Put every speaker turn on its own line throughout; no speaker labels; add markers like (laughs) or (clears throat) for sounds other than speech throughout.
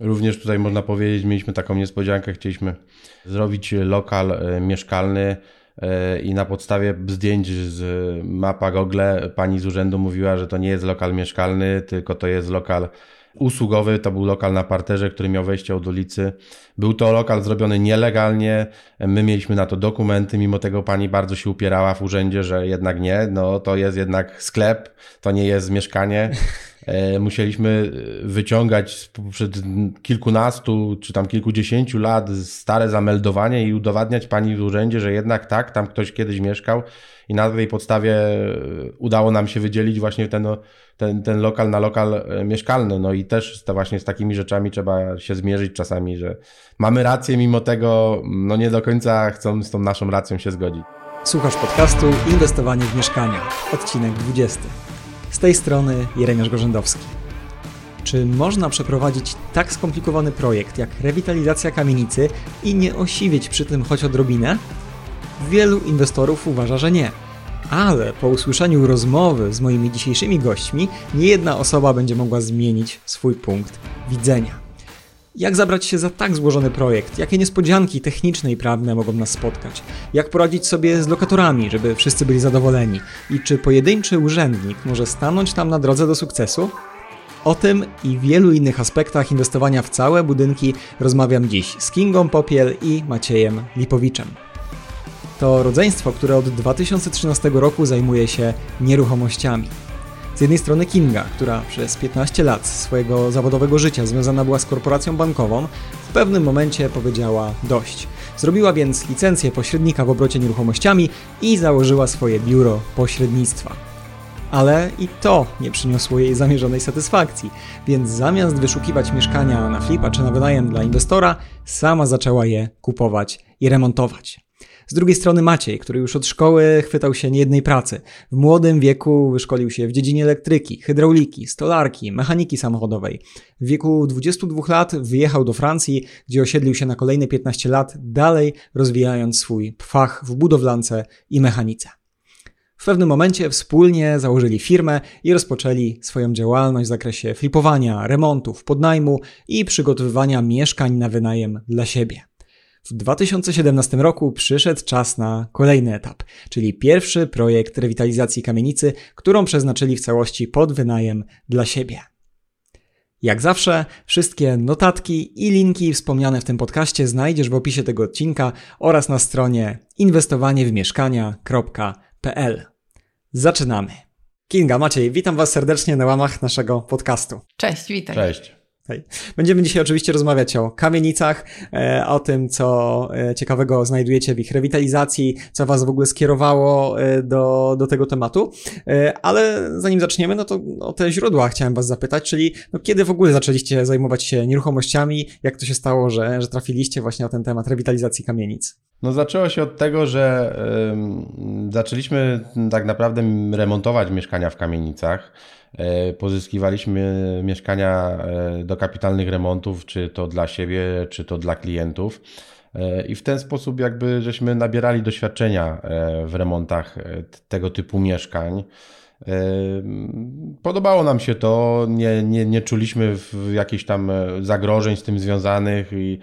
Również tutaj można powiedzieć, mieliśmy taką niespodziankę, chcieliśmy zrobić lokal e, mieszkalny e, i na podstawie zdjęć z mapa Google pani z urzędu mówiła, że to nie jest lokal mieszkalny, tylko to jest lokal usługowy. To był lokal na parterze, który miał wejście od ulicy. Był to lokal zrobiony nielegalnie. My mieliśmy na to dokumenty, mimo tego pani bardzo się upierała w urzędzie, że jednak nie. No to jest jednak sklep, to nie jest mieszkanie. E, musieliśmy wyciągać przed kilkunastu czy tam kilkudziesięciu lat stare zameldowanie i udowadniać pani w urzędzie, że jednak tak, tam ktoś kiedyś mieszkał i na tej podstawie udało nam się wydzielić właśnie ten, ten, ten lokal na lokal e, mieszkalny. No i też to właśnie z takimi rzeczami trzeba się zmierzyć czasami, że mamy rację, mimo tego no nie do końca chcą z tą naszą racją się zgodzić.
Słuchasz podcastu Inwestowanie w mieszkania, odcinek 20. Z tej strony Jeremiasz Gorzędowski. Czy można przeprowadzić tak skomplikowany projekt jak rewitalizacja kamienicy i nie osiwieć przy tym choć odrobinę? Wielu inwestorów uważa, że nie. Ale po usłyszeniu rozmowy z moimi dzisiejszymi gośćmi, nie jedna osoba będzie mogła zmienić swój punkt widzenia. Jak zabrać się za tak złożony projekt? Jakie niespodzianki techniczne i prawne mogą nas spotkać? Jak poradzić sobie z lokatorami, żeby wszyscy byli zadowoleni? I czy pojedynczy urzędnik może stanąć tam na drodze do sukcesu? O tym i wielu innych aspektach inwestowania w całe budynki rozmawiam dziś z Kingą Popiel i Maciejem Lipowiczem. To rodzeństwo, które od 2013 roku zajmuje się nieruchomościami. Z jednej strony Kinga, która przez 15 lat swojego zawodowego życia związana była z korporacją bankową, w pewnym momencie powiedziała dość. Zrobiła więc licencję pośrednika w obrocie nieruchomościami i założyła swoje biuro pośrednictwa. Ale i to nie przyniosło jej zamierzonej satysfakcji, więc zamiast wyszukiwać mieszkania na flipa czy na wynajem dla inwestora, sama zaczęła je kupować i remontować. Z drugiej strony Maciej, który już od szkoły chwytał się niejednej pracy. W młodym wieku wyszkolił się w dziedzinie elektryki, hydrauliki, stolarki, mechaniki samochodowej. W wieku 22 lat wyjechał do Francji, gdzie osiedlił się na kolejne 15 lat, dalej rozwijając swój fach w budowlance i mechanice. W pewnym momencie wspólnie założyli firmę i rozpoczęli swoją działalność w zakresie flipowania, remontów, podnajmu i przygotowywania mieszkań na wynajem dla siebie. W 2017 roku przyszedł czas na kolejny etap, czyli pierwszy projekt rewitalizacji kamienicy, którą przeznaczyli w całości pod wynajem dla siebie. Jak zawsze, wszystkie notatki i linki wspomniane w tym podcaście znajdziesz w opisie tego odcinka oraz na stronie inwestowaniewmieszkania.pl. Zaczynamy. Kinga, Maciej, witam Was serdecznie na łamach naszego podcastu.
Cześć, witaj.
Cześć.
Będziemy dzisiaj oczywiście rozmawiać o kamienicach, e, o tym, co e, ciekawego znajdujecie w ich rewitalizacji, co Was w ogóle skierowało e, do, do tego tematu. Ale zanim zaczniemy, no to o te źródła chciałem Was zapytać, czyli no kiedy w ogóle zaczęliście zajmować się nieruchomościami? Jak to się stało, że, że trafiliście właśnie na ten temat rewitalizacji kamienic?
No zaczęło się od tego, że zaczęliśmy tak naprawdę remontować mieszkania w kamienicach. E, pozyskiwaliśmy mieszkania e, do kapitalnych remontów, czy to dla siebie, czy to dla klientów. E, I w ten sposób jakby żeśmy nabierali doświadczenia w remontach tego typu mieszkań. Podobało nam się to, nie, nie, nie czuliśmy jakichś tam zagrożeń z tym związanych i,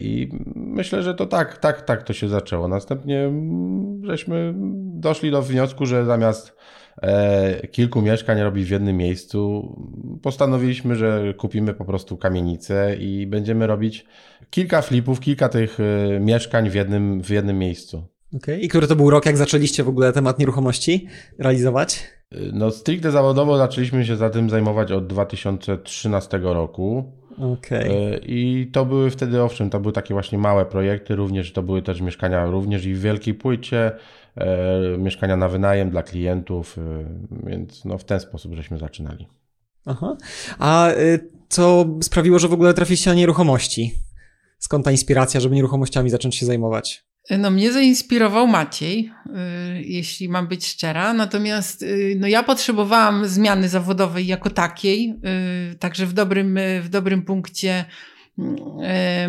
i myślę, że to tak, tak, tak to się zaczęło. Następnie mm, żeśmy doszli do wniosku, że zamiast kilku mieszkań robi w jednym miejscu, postanowiliśmy, że kupimy po prostu kamienicę i będziemy robić kilka flipów, kilka tych e, mieszkań w jednym, w jednym miejscu.
Okay. I który to był rok, jak zaczęliście w ogóle temat nieruchomości realizować?
E, no stricte zawodowo zaczęliśmy się za tym zajmować od 2013 roku.
Okay.
I to były wtedy, owszem, to były takie właśnie małe projekty, również to były też mieszkania również i w Wielkiej Płycie, e, mieszkania na wynajem dla klientów, e, więc no w ten sposób żeśmy zaczynali.
Aha. A y, co sprawiło, że w ogóle trafiliście na nieruchomości? Skąd ta inspiracja, żeby nieruchomościami zacząć się zajmować?
No mnie zainspirował Maciej, y, jeśli mam być szczera. Natomiast y, no ja potrzebowałam zmiany zawodowej jako takiej, także w dobrym, w dobrym punkcie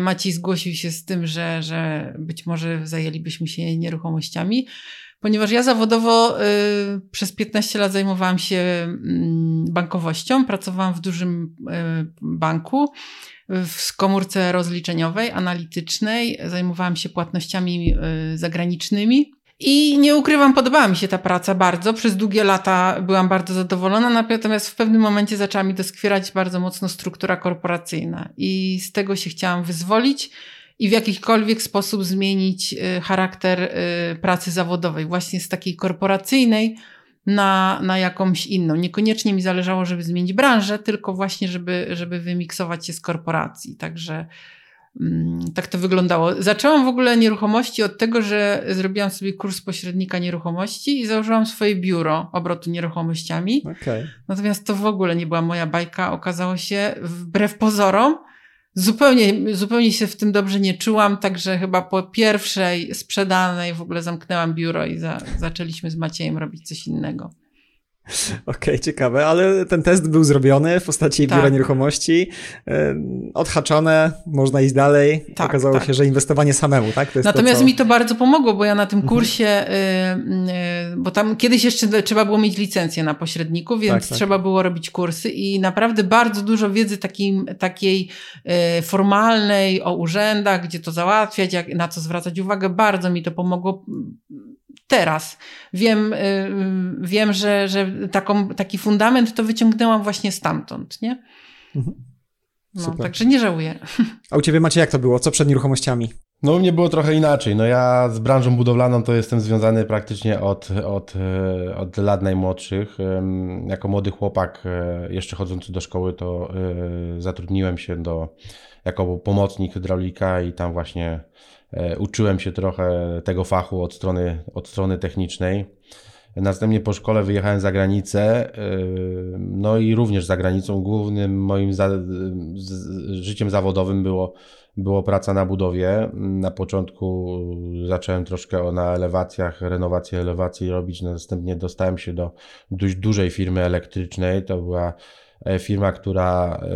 Maciej zgłosił się z tym, że, że być może zajęlibyśmy się nieruchomościami, ponieważ ja zawodowo przez 15 lat zajmowałam się mm, bankowością, pracowałam w dużym banku w komórce rozliczeniowej, analitycznej. Zajmowałam się płatnościami zagranicznymi. I nie ukrywam, podobała mi się ta praca bardzo. Przez długie lata byłam bardzo zadowolona, natomiast w pewnym momencie zaczęła mi doskwierać bardzo mocno struktura korporacyjna. I z tego się chciałam wyzwolić i w jakikolwiek sposób zmienić y, charakter y, pracy zawodowej, właśnie z takiej korporacyjnej na, na jakąś inną. Niekoniecznie mi zależało, żeby zmienić branżę, tylko właśnie, żeby, żeby wymiksować się z korporacji. Także tak to wyglądało. Zaczęłam w ogóle nieruchomości od tego, że zrobiłam sobie kurs pośrednika nieruchomości i założyłam swoje biuro obrotu nieruchomościami. Okay. Natomiast to w ogóle nie była moja bajka. Okazało się, wbrew pozorom, Zupełnie, zupełnie się w tym dobrze nie czułam, także chyba po pierwszej sprzedanej w ogóle zamknęłam biuro i za, zaczęliśmy z Maciejem robić coś innego. (laughs)
Okej, okay, ciekawe, ale ten test był zrobiony w postaci tak. biura nieruchomości, odhaczone, można iść dalej. Tak, Okazało tak. się, że inwestowanie samemu, tak?
Natomiast
to, co...
mi to bardzo pomogło, bo ja na tym mhm. kursie, y, y, bo tam kiedyś jeszcze trzeba było mieć licencję na pośredniku, więc tak, tak. trzeba było robić kursy i naprawdę bardzo dużo wiedzy takiej, takiej y, formalnej o urzędach, gdzie to załatwiać, jak, na co zwracać uwagę, bardzo mi to pomogło teraz. Wiem, y, wiem że, że taką, taki fundament to wyciągnęłam właśnie stamtąd, nie? Mhm. No, także nie żałuję. (laughs)
A u ciebie macie jak to było? Co przed nieruchomościami?
No u mnie było trochę inaczej. No ja z branżą budowlaną to jestem związany praktycznie od, od, e, od lat najmłodszych. Jako młody chłopak, e, jeszcze chodzący do szkoły, to e, zatrudniłem się do, jako pomocnik hydraulika i tam właśnie uczyłem się trochę tego fachu od strony, od strony technicznej. Następnie po szkole wyjechałem za granicę, e, no i również za granicą. Głównym moim za, życiem zawodowym było, było praca na budowie. Na początku zacząłem troszkę na elewacjach, renowację elewacji robić, następnie dostałem się do dość dużej firmy elektrycznej. To była E, firma, która e,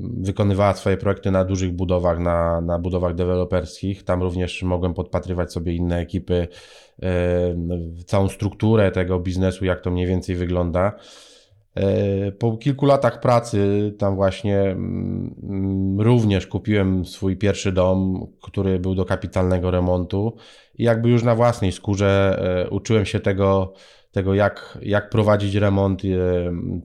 wykonywała swoje projekty na dużych budowach, na, na budowach deweloperskich. Tam również mogłem podpatrywać sobie inne ekipy, e, całą strukturę tego biznesu, jak to mniej więcej wygląda. Po kilku latach pracy tam właśnie mm, również kupiłem swój pierwszy dom, który był do kapitalnego remontu i jakby już na własnej skórze uczyłem się tego, tego, jak, jak prowadzić remont, e,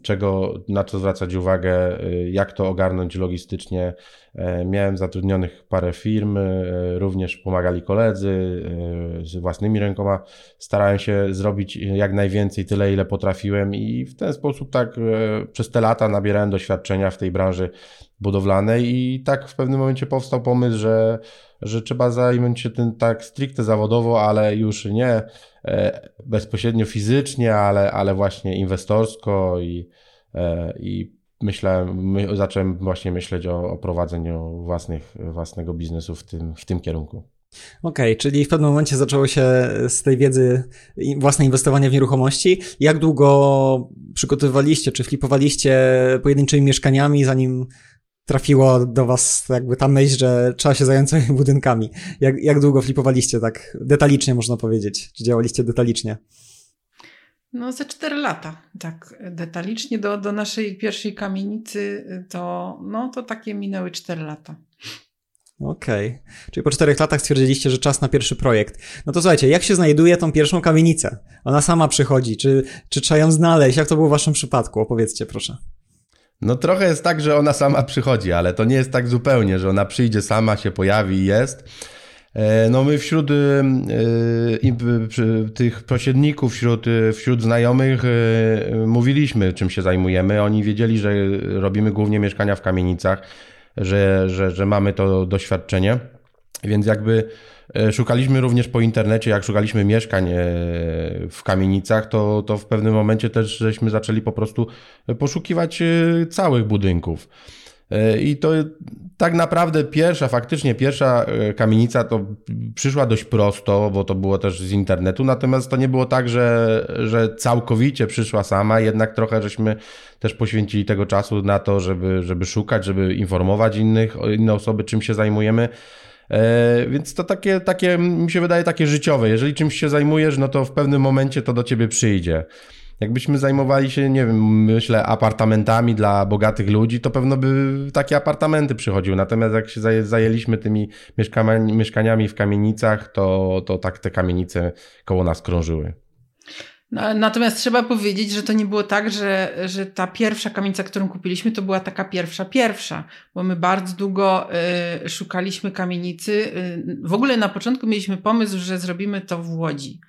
czego, na co zwracać uwagę, e, jak to ogarnąć logistycznie. E, miałem zatrudnionych parę firm, również pomagali koledzy z własnymi rękoma. Starałem się zrobić jak najwięcej, tyle ile potrafiłem i w ten sposób tak przez te lata nabierałem doświadczenia w tej branży budowlanej i tak w pewnym momencie powstał pomysł, że, że trzeba zająć się tym tak stricte zawodowo, ale już nie E, bezpośrednio fizycznie, ale, ale właśnie inwestorsko i, e, i myślałem, my, zacząłem właśnie myśleć o, o prowadzeniu własnych, własnego biznesu w tym, w tym kierunku.
Okej, okay, czyli w pewnym momencie zaczęło się z tej wiedzy własne inwestowanie w nieruchomości. Jak długo przygotowywaliście, czy flipowaliście pojedynczymi mieszkaniami, zanim trafiło do was jakby ta myśl, że trzeba się zająć swoimi budynkami. Jak, jak długo flipowaliście tak detalicznie można powiedzieć? Czy działaliście detalicznie?
No ze cztery lata, tak detalicznie do, do naszej pierwszej kamienicy to, no to takie minęły cztery lata.
Okej. Okay. Czyli po czterech latach stwierdziliście, że czas na pierwszy projekt. No to słuchajcie, jak się znajduje tą pierwszą kamienicę? Ona sama przychodzi, czy, czy trzeba ją znaleźć? Jak to było w waszym przypadku? Opowiedzcie proszę.
No trochę jest tak, że ona sama przychodzi, ale to nie jest tak zupełnie, że ona przyjdzie sama, się pojawi i jest. E, no my wśród y, y, tych pośredników, wśród, y, wśród znajomych mówiliśmy, czym się zajmujemy. Oni wiedzieli, że robimy głównie mieszkania w kamienicach, że, że, że mamy to doświadczenie. Więc jakby E, szukaliśmy również po internecie, jak szukaliśmy mieszkań e, w kamienicach, to, to w pewnym momencie też żeśmy zaczęli po prostu poszukiwać całych budynków. I to tak naprawdę pierwsza, faktycznie pierwsza kamienica to przyszła dość prosto, bo to było też z internetu, natomiast to nie było tak, że, że całkowicie przyszła sama, jednak trochę żeśmy też poświęcili tego czasu na to, żeby, żeby szukać, żeby informować innych, inne osoby, czym się zajmujemy. E, więc to takie, takie, mi się wydaje, takie życiowe. Jeżeli czymś się zajmujesz, no to w pewnym momencie to do ciebie przyjdzie. Jakbyśmy zajmowali się, nie wiem, myślę, apartamentami dla bogatych ludzi, to pewno by takie apartamenty przychodziły. Natomiast jak się zajęliśmy tymi mieszkaniami w kamienicach, to, to tak te kamienice koło nas krążyły.
Natomiast trzeba powiedzieć, że to nie było tak, że, że ta pierwsza kamienica, którą kupiliśmy, to była taka pierwsza, pierwsza, bo my bardzo długo y, szukaliśmy kamienicy. Y, w ogóle na początku mieliśmy pomysł, że zrobimy to w Łodzi.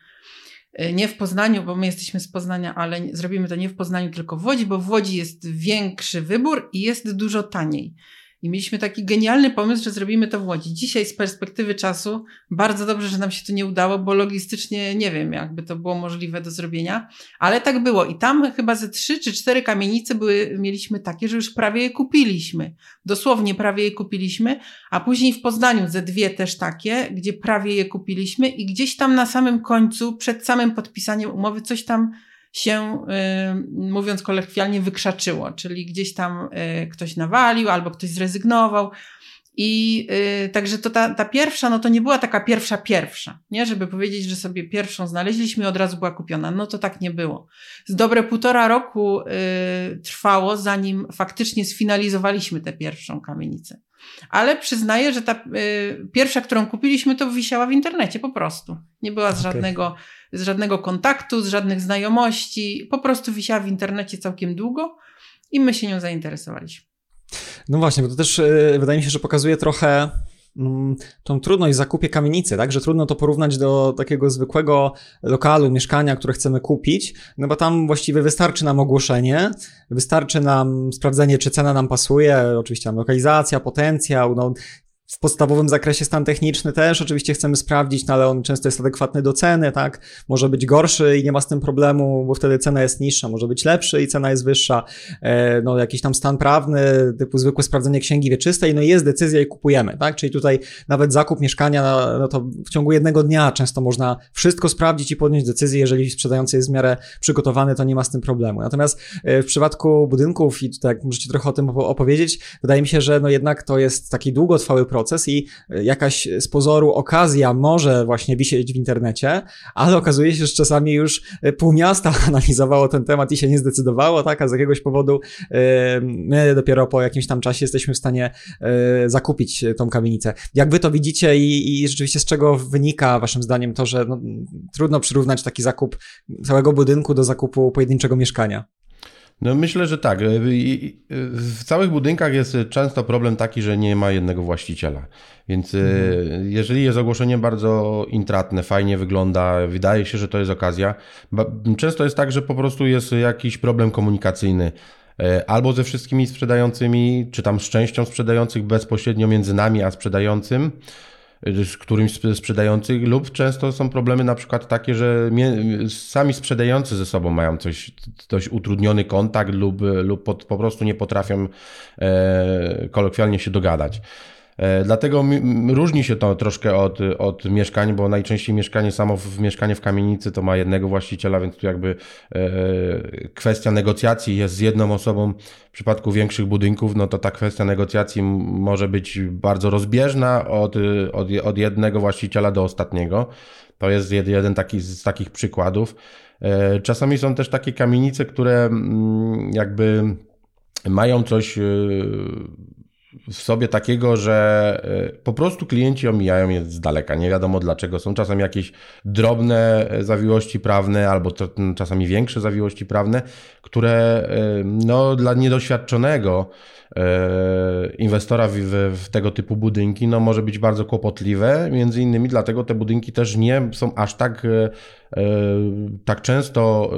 Y, nie w Poznaniu, bo my jesteśmy z Poznania, ale zrobimy to nie w Poznaniu, tylko w Łodzi, bo w Łodzi jest większy wybór i jest dużo taniej. I mieliśmy taki genialny pomysł, że zrobimy to w Łodzi. Dzisiaj z perspektywy czasu bardzo dobrze, że nam się to nie udało, bo logistycznie nie wiem, jakby to było możliwe do zrobienia, ale tak było. I tam chyba ze trzy czy cztery kamienice były, mieliśmy takie, że już prawie je kupiliśmy. Dosłownie prawie je kupiliśmy, a później w Poznaniu ze dwie też takie, gdzie prawie je kupiliśmy i gdzieś tam na samym końcu, przed samym podpisaniem umowy, coś tam się, y, mówiąc kolekwialnie, wykrzaczyło, czyli gdzieś tam y, ktoś nawalił albo ktoś zrezygnował. I y, także to ta, ta pierwsza, no to nie była taka pierwsza, pierwsza, nie? Żeby powiedzieć, że sobie pierwszą znaleźliśmy i od razu była kupiona. No to tak nie było. Z dobre półtora roku y, trwało, zanim faktycznie sfinalizowaliśmy tę pierwszą kamienicę. Ale przyznaję, że ta y, pierwsza, którą kupiliśmy, to wisiała w internecie po prostu. Nie była z okay. żadnego z żadnego kontaktu, z żadnych znajomości. Po prostu wisiała w internecie całkiem długo i my się nią zainteresowaliśmy.
No właśnie, bo to też yy, wydaje mi się, że pokazuje trochę tą trudność w zakupie kamienicy, tak? Że trudno to porównać do takiego zwykłego lokalu, mieszkania, które chcemy kupić, no bo tam właściwie wystarczy nam ogłoszenie, wystarczy nam sprawdzenie, czy cena nam pasuje, oczywiście tam lokalizacja, potencjał, no w podstawowym zakresie stan techniczny też oczywiście chcemy sprawdzić, no ale on często jest adekwatny do ceny, tak? Może być gorszy i nie ma z tym problemu, bo wtedy cena jest niższa, może być lepszy i cena jest wyższa. E, no jakiś tam stan prawny, typu zwykłe sprawdzenie księgi wieczystej, no jest decyzja i kupujemy, tak? Czyli tutaj nawet zakup mieszkania, no, no to w ciągu jednego dnia często można wszystko sprawdzić i podjąć decyzję, jeżeli sprzedający jest w miarę przygotowany, to nie ma z tym problemu. Natomiast e, w przypadku budynków i tutaj możecie trochę o tym opowiedzieć, wydaje mi się, że no jednak to jest taki długotrwały proces, proces i jakaś z pozoru okazja może właśnie wisieć w internecie, ale okazuje się, że czasami już pół miasta (laughs) analizowało ten temat i się nie zdecydowało, tak, a z jakiegoś powodu my dopiero po jakimś tam czasie jesteśmy w stanie e, zakupić tą kamienicę. Jak wy to widzicie i, i rzeczywiście z czego wynika waszym zdaniem to, że no, trudno przyrównać taki zakup całego budynku do zakupu pojedynczego mieszkania?
No myślę, że tak. W całych budynkach jest często problem taki, że nie ma jednego właściciela. Więc mhm. jeżeli jest ogłoszenie bardzo intratne, fajnie wygląda, wydaje się, że to jest okazja, często jest tak, że po prostu jest jakiś problem komunikacyjny albo ze wszystkimi sprzedającymi, czy tam z częścią sprzedających bezpośrednio między nami a sprzedającym, z którymś z sprzedających, lub często są problemy na przykład takie, że sami sprzedający ze sobą mają coś, dość utrudniony kontakt lub, lub po, po prostu nie potrafią e, kolokwialnie się dogadać. E, dlatego różni się to troszkę od, od mieszkań, bo najczęściej mieszkanie samo w mieszkanie w kamienicy to ma jednego właściciela, więc tu jakby e, kwestia negocjacji jest z jedną osobą. W przypadku większych budynków, no to ta kwestia negocjacji może być bardzo rozbieżna od, od, od jednego właściciela do ostatniego. To jest jeden taki z takich przykładów. E, czasami są też takie kamienice, które jakby mają coś w sobie takiego, że e, po prostu klienci omijają je z daleka. Nie wiadomo dlaczego. Są czasami jakieś drobne e, zawiłości prawne albo czasami większe zawiłości prawne, które e, no, dla niedoświadczonego inwestora w, w, tego typu budynki no, może być bardzo kłopotliwe. Między innymi dlatego te budynki też nie są aż tak tak często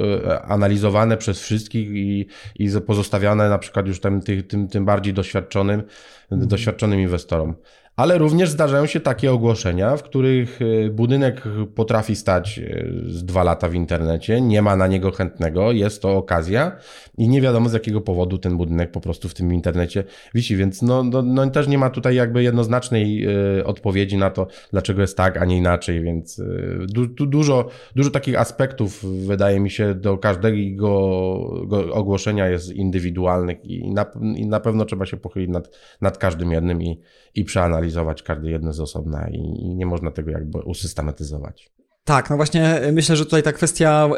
analizowane przez wszystkich i, i pozostawiane na przykład już tym, tym, tym bardziej doświadczonym Mhm. doświadczonym inwestorom. Ale również zdarzają się takie ogłoszenia, w których e, budynek potrafi stać e, z dwa lata w internecie, nie ma na niego chętnego, jest to okazja i nie wiadomo z jakiego powodu ten budynek po prostu w tym internecie wisi, więc no, no, no też nie ma tutaj jakby jednoznacznej e, odpowiedzi na to, dlaczego jest tak, a nie inaczej, więc du, du, dużo, dużo takich aspektów wydaje mi się do każdego ogłoszenia jest indywidualnych i na, i na pewno trzeba się pochylić nad, nad każdym jednym i, i przeanalizować każdy jedno z osobna i, nie można tego jakby usystematyzować.
Tak, no właśnie y, myślę, że tutaj ta kwestia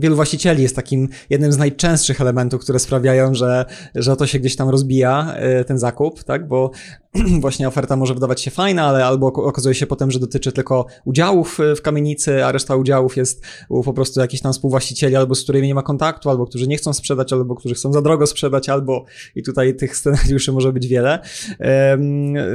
wielu właścicieli jest takim jednym z najczęstszych elementów, które sprawiają, że, że to się gdzieś tam rozbija, y, ten zakup, tak, bo (clears throat) właśnie oferta może wydawać się fajna, ale albo okazuje się potem, że dotyczy tylko udziałów w kamienicy, a reszta udziałów jest po prostu jakichś tam współwłaścicieli, albo z którymi nie ma kontaktu, albo którzy nie chcą sprzedać, albo którzy chcą za drogo sprzedać, albo i tutaj tych scenariuszy może być wiele.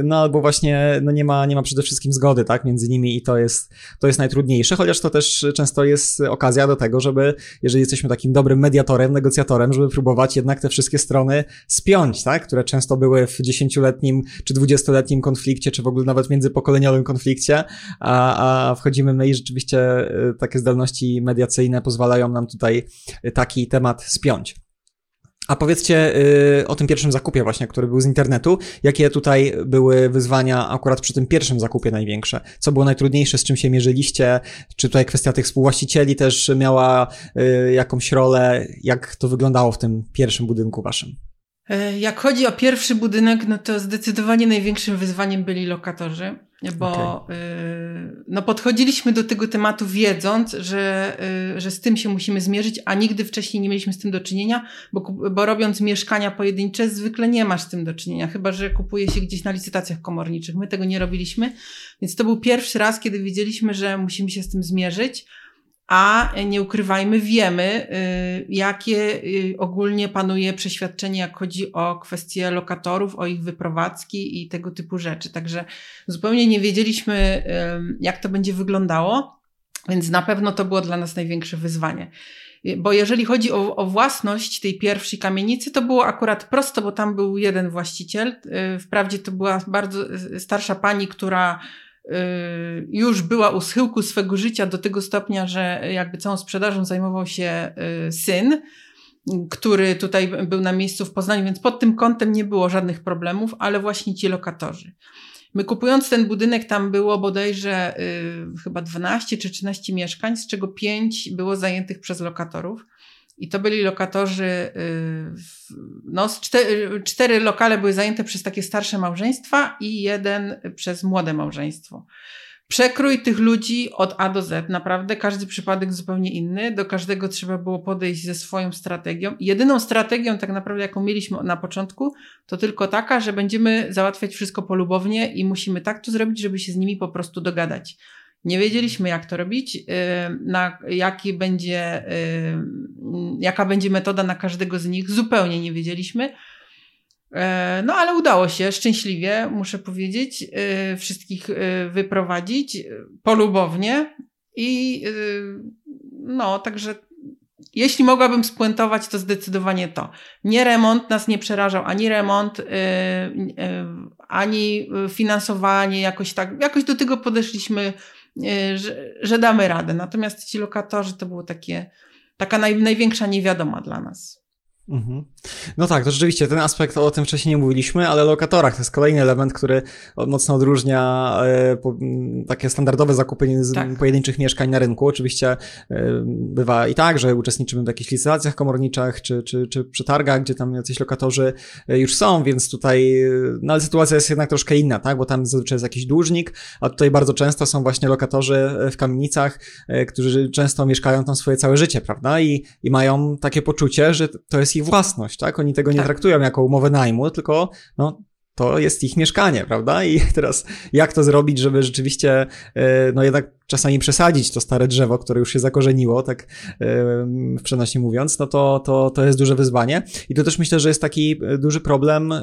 No albo właśnie no nie ma, nie ma przede wszystkim zgody, tak, między nimi i to jest, to jest najtrudniejsze, chociaż to też często jest okazja do tego, żeby, jeżeli jesteśmy takim dobrym mediatorem, negocjatorem, żeby próbować jednak te wszystkie strony spiąć, tak, które często były w dziesięcioletnim czy dwudziestoletnim konflikcie, czy w ogóle nawet międzypokoleniowym konflikcie, a, a wchodzimy my i rzeczywiście e, takie zdolności mediacyjne pozwalają nam tutaj taki temat spiąć. A powiedzcie y, o tym pierwszym zakupie właśnie, który był z internetu. Jakie tutaj były wyzwania akurat przy tym pierwszym zakupie największe? Co było najtrudniejsze, z czym się mierzyliście? Czy tutaj kwestia tych współwłaścicieli też miała y, jakąś rolę? Jak to wyglądało w tym pierwszym budynku waszym?
E, jak chodzi o pierwszy budynek, no to zdecydowanie największym wyzwaniem byli lokatorzy, bo okay. no podchodziliśmy do tego tematu wiedząc, że, y, że z tym się musimy zmierzyć, a nigdy wcześniej nie mieliśmy z tym do czynienia, bo, bo robiąc mieszkania pojedyncze zwykle nie masz z tym do czynienia, chyba że kupuje się gdzieś na licytacjach komorniczych. My tego nie robiliśmy, więc to był pierwszy raz, kiedy wiedzieliśmy, że musimy się z tym zmierzyć a nie ukrywajmy, wiemy, y, jakie y, ogólnie panuje przeświadczenie, jak chodzi o kwestie lokatorów, o ich wyprowadzki i tego typu rzeczy. Także zupełnie nie wiedzieliśmy, jak to będzie wyglądało, więc na pewno to było dla nas największe wyzwanie. Bo jeżeli chodzi o, o własność tej pierwszej kamienicy, to było akurat prosto, bo tam był jeden właściciel. Y, wprawdzie to była bardzo starsza pani, która Y, już była u schyłku swego życia do tego stopnia, że jakby całą sprzedażą zajmował się y, syn, który tutaj był na miejscu w Poznaniu, więc pod tym kątem nie było żadnych problemów, ale właśnie ci lokatorzy. My kupując ten budynek, tam było bodajże y, chyba 12 czy 13 mieszkań, z czego 5 było zajętych przez lokatorów. I to byli lokatorzy, y, no cztery, cztery lokale były zajęte przez takie starsze małżeństwa i jeden przez młode małżeństwo. Przekrój tych ludzi od A do Z, naprawdę każdy przypadek zupełnie inny, do każdego trzeba było podejść ze swoją strategią. Jedyną strategią tak naprawdę, jaką mieliśmy na początku, to tylko taka, że będziemy załatwiać wszystko polubownie i musimy tak to zrobić, żeby się z nimi po prostu dogadać. Nie wiedzieliśmy, jak to robić, y, na jaki będzie, y, jaka będzie metoda na każdego z nich. Zupełnie nie wiedzieliśmy. E, no, ale udało się szczęśliwie, muszę powiedzieć, y, wszystkich wyprowadzić polubownie. I no, także jeśli mogłabym spuentować, to zdecydowanie to. Nie remont nas nie przerażał, ani remont, ani finansowanie, jakoś tak. Jakoś do tego podeszliśmy że, że damy radę. Natomiast ci lokatorzy to było takie, taka naj, największa niewiadoma dla nas.
Mhm. No tak, to rzeczywiście ten aspekt o tym wcześniej nie mówiliśmy, ale lokatorach to jest kolejny element, który mocno odróżnia e, takie standardowe zakupy tak. pojedynczych mieszkań na rynku. Oczywiście e, bywa i tak, że uczestniczymy w jakichś licytacjach komorniczych czy, czy, czy przetargach, gdzie tam jacyś lokatorzy e, już są, więc tutaj, no ale sytuacja jest jednak troszkę inna, tak, bo tam zazwyczaj jest jakiś dłużnik, a tutaj bardzo często są właśnie lokatorzy w kamienicach, którzy często mieszkają tam swoje całe życie, prawda, i, i mają takie poczucie, że to jest ich własność, tak? Oni tego nie tak. traktują jako umowę najmu, tylko no, to jest ich mieszkanie, prawda? I (laughs) teraz jak to zrobić, żeby rzeczywiście, e, no jednak czasami przesadzić to stare drzewo, które już się zakorzeniło, tak w przenośnie mówiąc, no to, to, to jest duże wyzwanie. I to też myślę, że jest taki e, duży problem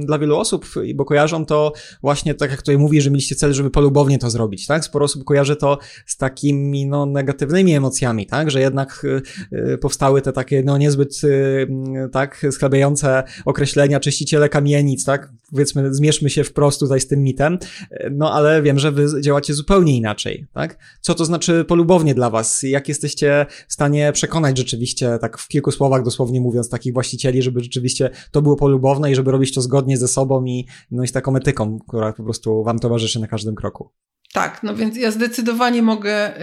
dla wielu osób, bo kojarzą to właśnie tak jak tutaj mówi, że mieliście cel, żeby polubownie to zrobić, tak? Sporo osób kojarzy to z takimi, no, negatywnymi emocjami, tak? Że jednak e, e, powstały te takie, no, niezbyt, tak, sklebiające określenia czyściciele kamienic, tak? Powiedzmy, zmierzmy się wprost tutaj z tym mitem, no, ale wiem, że wy działacie zupełnie inaczej inaczej, tak? Co to znaczy polubownie dla was? Jak jesteście w stanie przekonać rzeczywiście, tak w kilku słowach dosłownie mówiąc, takich właścicieli, żeby rzeczywiście to było polubowne i żeby robić to zgodnie ze sobą i, no i z taką etyką, która po prostu wam towarzyszy na każdym kroku?
Tak, no więc ja zdecydowanie mogę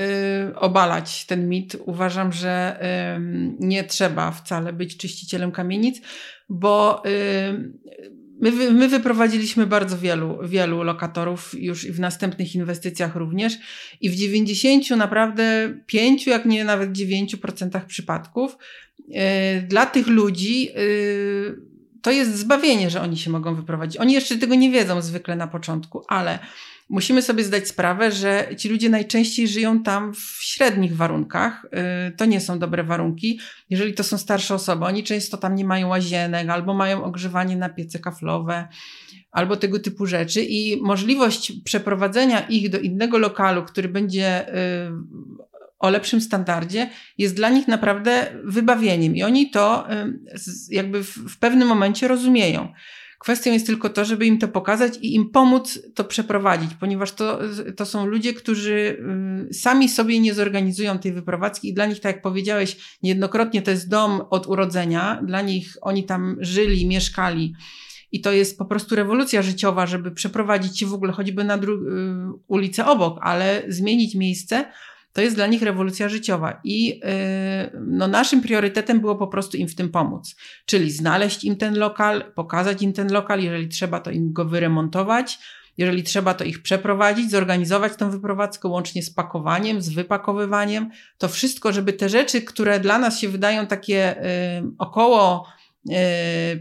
y, obalać ten mit. Uważam, że y, nie trzeba wcale być czyścicielem kamienic, bo y, My, my wyprowadziliśmy bardzo wielu, wielu lokatorów już w następnych inwestycjach również i w 90 naprawdę 5, jak nie nawet 9% przypadków yy, dla tych ludzi yy, to jest zbawienie, że oni się mogą wyprowadzić. Oni jeszcze tego nie wiedzą zwykle na początku, ale musimy sobie zdać sprawę, że ci ludzie najczęściej żyją tam w średnich warunkach. Y, to nie są dobre warunki. Jeżeli to są starsze osoby, oni często tam nie mają łazienek albo mają ogrzewanie na piece kaflowe albo tego typu rzeczy i możliwość przeprowadzenia ich do innego lokalu, który będzie y, o lepszym standardzie, jest dla nich naprawdę wybawieniem i oni to jakby w pewnym momencie rozumieją. Kwestią jest tylko to, żeby im to pokazać i im pomóc to przeprowadzić, ponieważ to, to są ludzie, którzy sami sobie nie zorganizują tej wyprowadzki i dla nich, tak jak powiedziałeś, niejednokrotnie to jest dom od urodzenia, dla nich oni tam żyli, mieszkali. I to jest po prostu rewolucja życiowa, żeby przeprowadzić się w ogóle choćby na y, ulicę obok, ale zmienić miejsce, to jest dla nich rewolucja życiowa i yy, no naszym priorytetem było po prostu im w tym pomóc. Czyli znaleźć im ten lokal, pokazać im ten lokal, jeżeli trzeba, to im go wyremontować, jeżeli trzeba, to ich przeprowadzić, zorganizować tą wyprowadzkę łącznie z pakowaniem, z wypakowywaniem. To wszystko, żeby te rzeczy, które dla nas się wydają takie yy, około yy,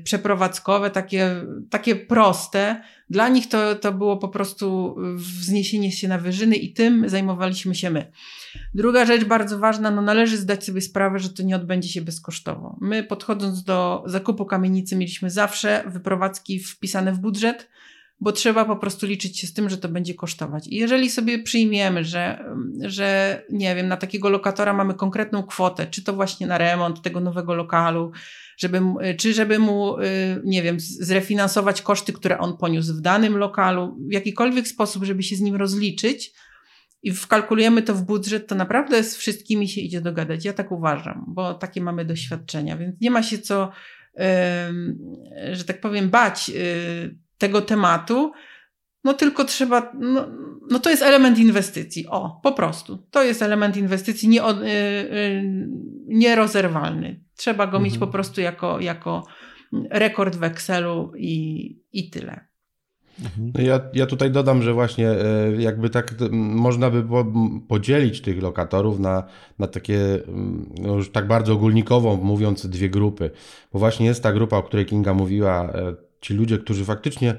przeprowadzkowe, takie, takie proste, dla nich to, to było po prostu wzniesienie się na wyżyny i tym zajmowaliśmy się my. Druga rzecz bardzo ważna, no należy zdać sobie sprawę, że to nie odbędzie się bezkosztowo. My podchodząc do zakupu kamienicy mieliśmy zawsze wyprowadzki wpisane w budżet, bo trzeba po prostu liczyć się z tym, że to będzie kosztować. I jeżeli sobie przyjmiemy, że, że nie wiem, na takiego lokatora mamy konkretną kwotę, czy to właśnie na remont tego nowego lokalu, żeby, czy żeby mu, y, nie wiem, zrefinansować koszty, które on poniósł w danym lokalu, w jakikolwiek sposób, żeby się z nim rozliczyć, i wkalkulujemy to w budżet, to naprawdę z wszystkimi się idzie dogadać. Ja tak uważam, bo takie mamy doświadczenia, więc nie ma się co, że tak powiem, bać y, tego tematu. No tylko trzeba, no, no to jest element inwestycji. O, po prostu. To jest element inwestycji nie, y, y, nierozerwalny. Trzeba go mhm. mieć po prostu jako, jako rekord w Excelu i, i tyle.
Mhm. No ja, ja tutaj dodam, że właśnie e, jakby tak można by było podzielić tych lokatorów na, na takie, no już tak bardzo ogólnikowo mówiąc, dwie grupy. Bo właśnie jest ta grupa, o której Kinga mówiła, e, ci ludzie, którzy faktycznie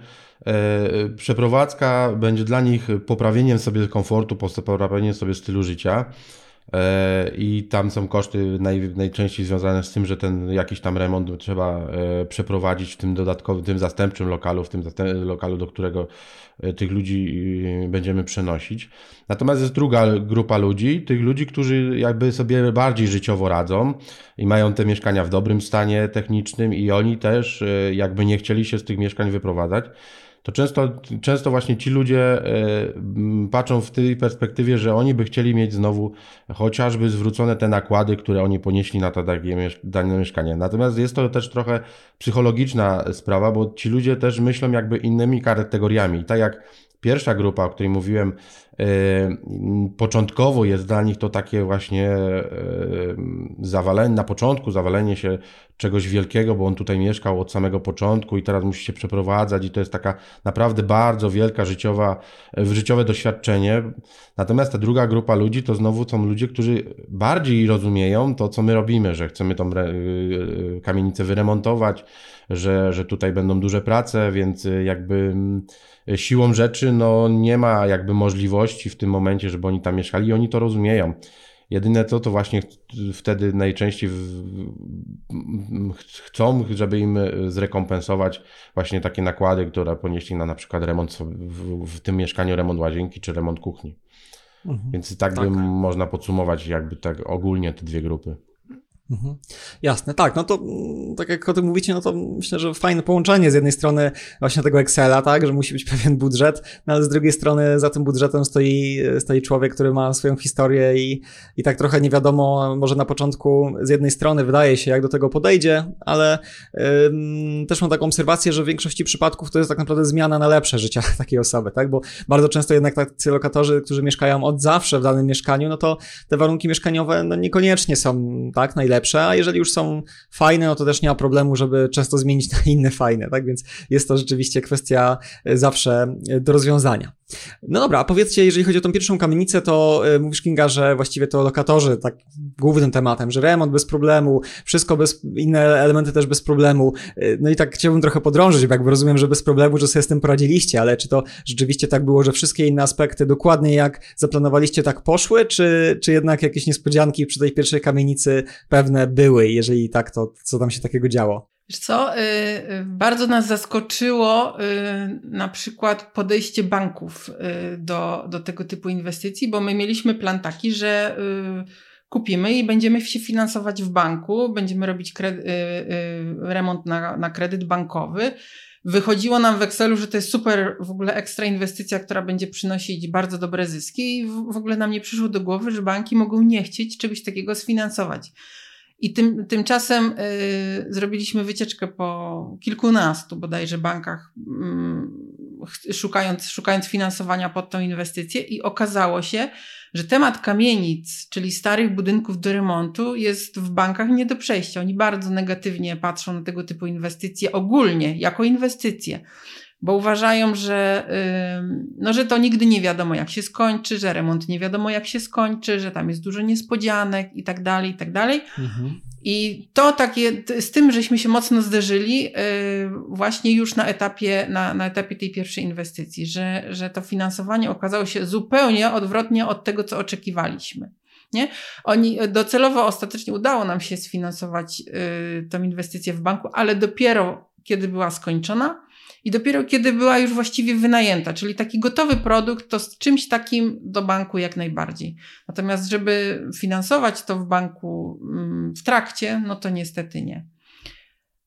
e, przeprowadzka będzie dla nich poprawieniem sobie komfortu, poprawieniem sobie stylu życia. E, i tam są koszty naj, najczęściej związane z tym, że ten jakiś tam remont trzeba e, przeprowadzić w tym dodatkowym, tym zastępczym lokalu, w tym lokalu, do którego e, tych ludzi będziemy przenosić. Natomiast jest druga grupa ludzi, tych ludzi, którzy jakby sobie bardziej życiowo radzą i mają te mieszkania w dobrym stanie technicznym i oni też jakby nie chcieli się z tych mieszkań wyprowadzać to często, często właśnie ci ludzie e, patrzą w tej perspektywie, że oni by chcieli mieć znowu chociażby zwrócone te nakłady, które oni ponieśli na to dane mieszkanie. Natomiast jest to też trochę psychologiczna sprawa, bo ci ludzie też myślą jakby innymi kategoriami. Tak jak pierwsza grupa, o której mówiłem, początkowo jest dla nich to takie właśnie zawalenie, na początku zawalenie się czegoś wielkiego, bo on tutaj mieszkał od samego początku i teraz musi się przeprowadzać i to jest taka naprawdę bardzo wielka życiowa, e, życiowe doświadczenie. Natomiast ta druga grupa ludzi to znowu są ludzie, którzy bardziej rozumieją to, co my robimy, że chcemy tą kamienicę wyremontować, że, że tutaj będą duże prace, więc jakby mm, siłą rzeczy no, nie ma jakby możliwości w tym momencie, żeby oni tam mieszkali i oni to rozumieją. Jedyne to, to właśnie wtedy najczęściej chcą, żeby im zrekompensować właśnie takie nakłady, które ponieśli na na przykład remont w, w tym mieszkaniu, remont łazienki czy remont kuchni. Mhm. Więc tak, tak by można podsumować jakby tak ogólnie te dwie grupy.
Mhm. Jasne, tak, no to mm, tak jak o tym mówicie, no to myślę, że fajne połączenie z jednej strony właśnie tego Excela, tak, że musi być (laughs) pewien budżet, no ale z drugiej strony za tym budżetem stoi, stoi człowiek, który ma swoją historię i, i tak trochę nie wiadomo, może na początku z jednej strony wydaje się, jak do tego podejdzie, ale ym, też mam taką obserwację, że w większości przypadków to jest tak naprawdę zmiana na lepsze życia (laughs) takiej osoby, tak, bo bardzo często jednak tacy lokatorzy, którzy mieszkają od zawsze w danym mieszkaniu, no to te warunki mieszkaniowe no niekoniecznie są tak najlepsze, a jeżeli już są fajne, no to też nie ma problemu, żeby często zmienić na inne fajne, tak? Więc jest to rzeczywiście kwestia zawsze do rozwiązania. No dobra, a powiedzcie, jeżeli chodzi o tą pierwszą kamienicę, to y, mówisz Kinga, że właściwie to lokatorzy tak głównym tematem, że remont bez problemu, wszystko bez, inne elementy też bez problemu. Y, no i tak chciałbym trochę podrążyć, bo jakby rozumiem, że bez problemu, że sobie z tym poradziliście, ale czy to rzeczywiście tak było, że wszystkie inne aspekty dokładnie jak zaplanowaliście tak poszły, czy, czy jednak jakieś niespodzianki przy tej pierwszej kamienicy pewne były? Jeżeli tak, to co tam się takiego działo?
Wiesz co, y, y, bardzo nas zaskoczyło y, na przykład podejście banków do, do tego typu inwestycji, bo my mieliśmy plan taki, że kupimy i będziemy się finansować w banku, będziemy robić remont na, na kredyt bankowy. Wychodziło nam w Excelu, że to jest super, w ogóle ekstra inwestycja, która będzie przynosić bardzo dobre zyski i w ogóle nam nie przyszło do głowy, że banki mogą nie chcieć czegoś takiego sfinansować. I tym, tymczasem y, zrobiliśmy wycieczkę po kilkunastu bodajże bankach, y, szukając, szukając finansowania pod tą inwestycję, i okazało się, że temat kamienic, czyli starych budynków do remontu, jest w bankach nie do przejścia. Oni bardzo negatywnie patrzą na tego typu inwestycje ogólnie, jako inwestycje bo uważają, że, no, że to nigdy nie wiadomo, jak się skończy, że remont nie wiadomo, jak się skończy, że tam jest dużo niespodzianek i tak dalej, i tak dalej. Mhm. I to takie, z tym żeśmy się mocno zderzyli y, właśnie już na etapie, na, na etapie tej pierwszej inwestycji, że, że to finansowanie okazało się zupełnie odwrotnie od tego, co oczekiwaliśmy. Nie? Oni docelowo ostatecznie udało nam się sfinansować y, tą inwestycję w banku, ale dopiero kiedy była skończona, i dopiero kiedy była już właściwie wynajęta, czyli taki gotowy produkt, to z czymś takim do banku jak najbardziej. Natomiast, żeby finansować to w banku mm, w trakcie, no to niestety nie.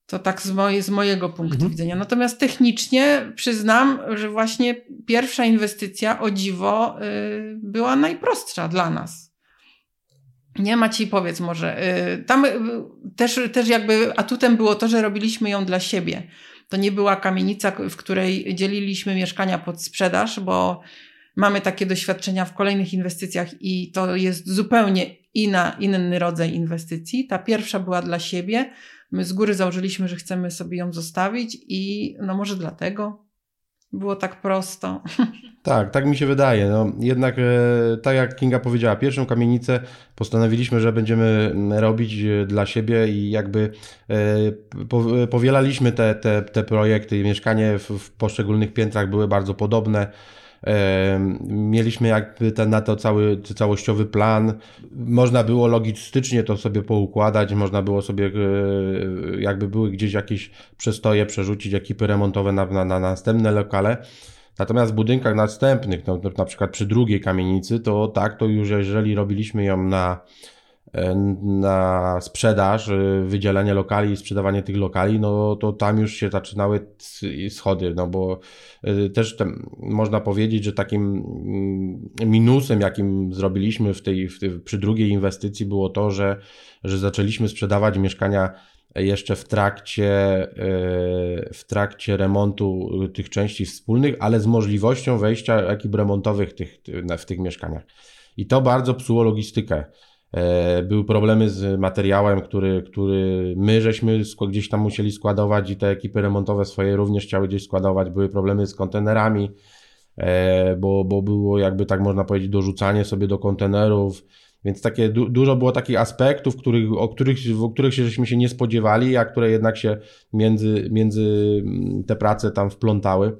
To tak z, moje, z mojego punktu mhm. widzenia. Natomiast technicznie przyznam, że właśnie pierwsza inwestycja o dziwo y, była najprostsza dla nas. Nie Maciej, powiedz może. Y, tam y, też, też jakby atutem było to, że robiliśmy ją dla siebie. To nie była kamienica, w której dzieliliśmy mieszkania pod sprzedaż, bo mamy takie doświadczenia w kolejnych inwestycjach i to jest zupełnie inna, inny rodzaj inwestycji. Ta pierwsza była dla siebie. My z góry założyliśmy, że chcemy sobie ją zostawić i no może dlatego było tak prosto.
Tak, tak mi się wydaje. No, jednak, e, tak jak Kinga powiedziała, pierwszą kamienicę postanowiliśmy, że będziemy robić e, dla siebie i jakby e, powielaliśmy te, te, te projekty. Mieszkanie w, w poszczególnych piętrach były bardzo podobne. Mieliśmy jakby ten, na to cały całościowy plan. Można było logistycznie to sobie poukładać, można było sobie, jakby były gdzieś jakieś przestoje, przerzucić ekipy remontowe na, na, na następne lokale. Natomiast w budynkach następnych, no, na przykład przy drugiej kamienicy, to tak, to już jeżeli robiliśmy ją na, e, na sprzedaż, e, wydzielenie lokali i sprzedawanie tych lokali, no to tam już się zaczynały schody, no bo e, też można powiedzieć, że takim mm, minusem, jakim zrobiliśmy w tej, w tej, przy drugiej inwestycji było to, że, że zaczęliśmy sprzedawać mieszkania jeszcze w trakcie, e, w trakcie remontu tych części wspólnych, ale z możliwością wejścia ekip remontowych tych, w tych mieszkaniach. I to bardzo psuło logistykę. E, były problemy z materiałem, który, który my żeśmy gdzieś tam musieli składować i te ekipy remontowe swoje również chciały gdzieś składować. Były problemy z kontenerami, e, bo, bo było jakby tak można powiedzieć dorzucanie sobie do kontenerów więc takie du dużo było takich aspektów, których, o których, o których się, żeśmy się nie spodziewali, a które jednak się między, między mm, te prace tam wplątały.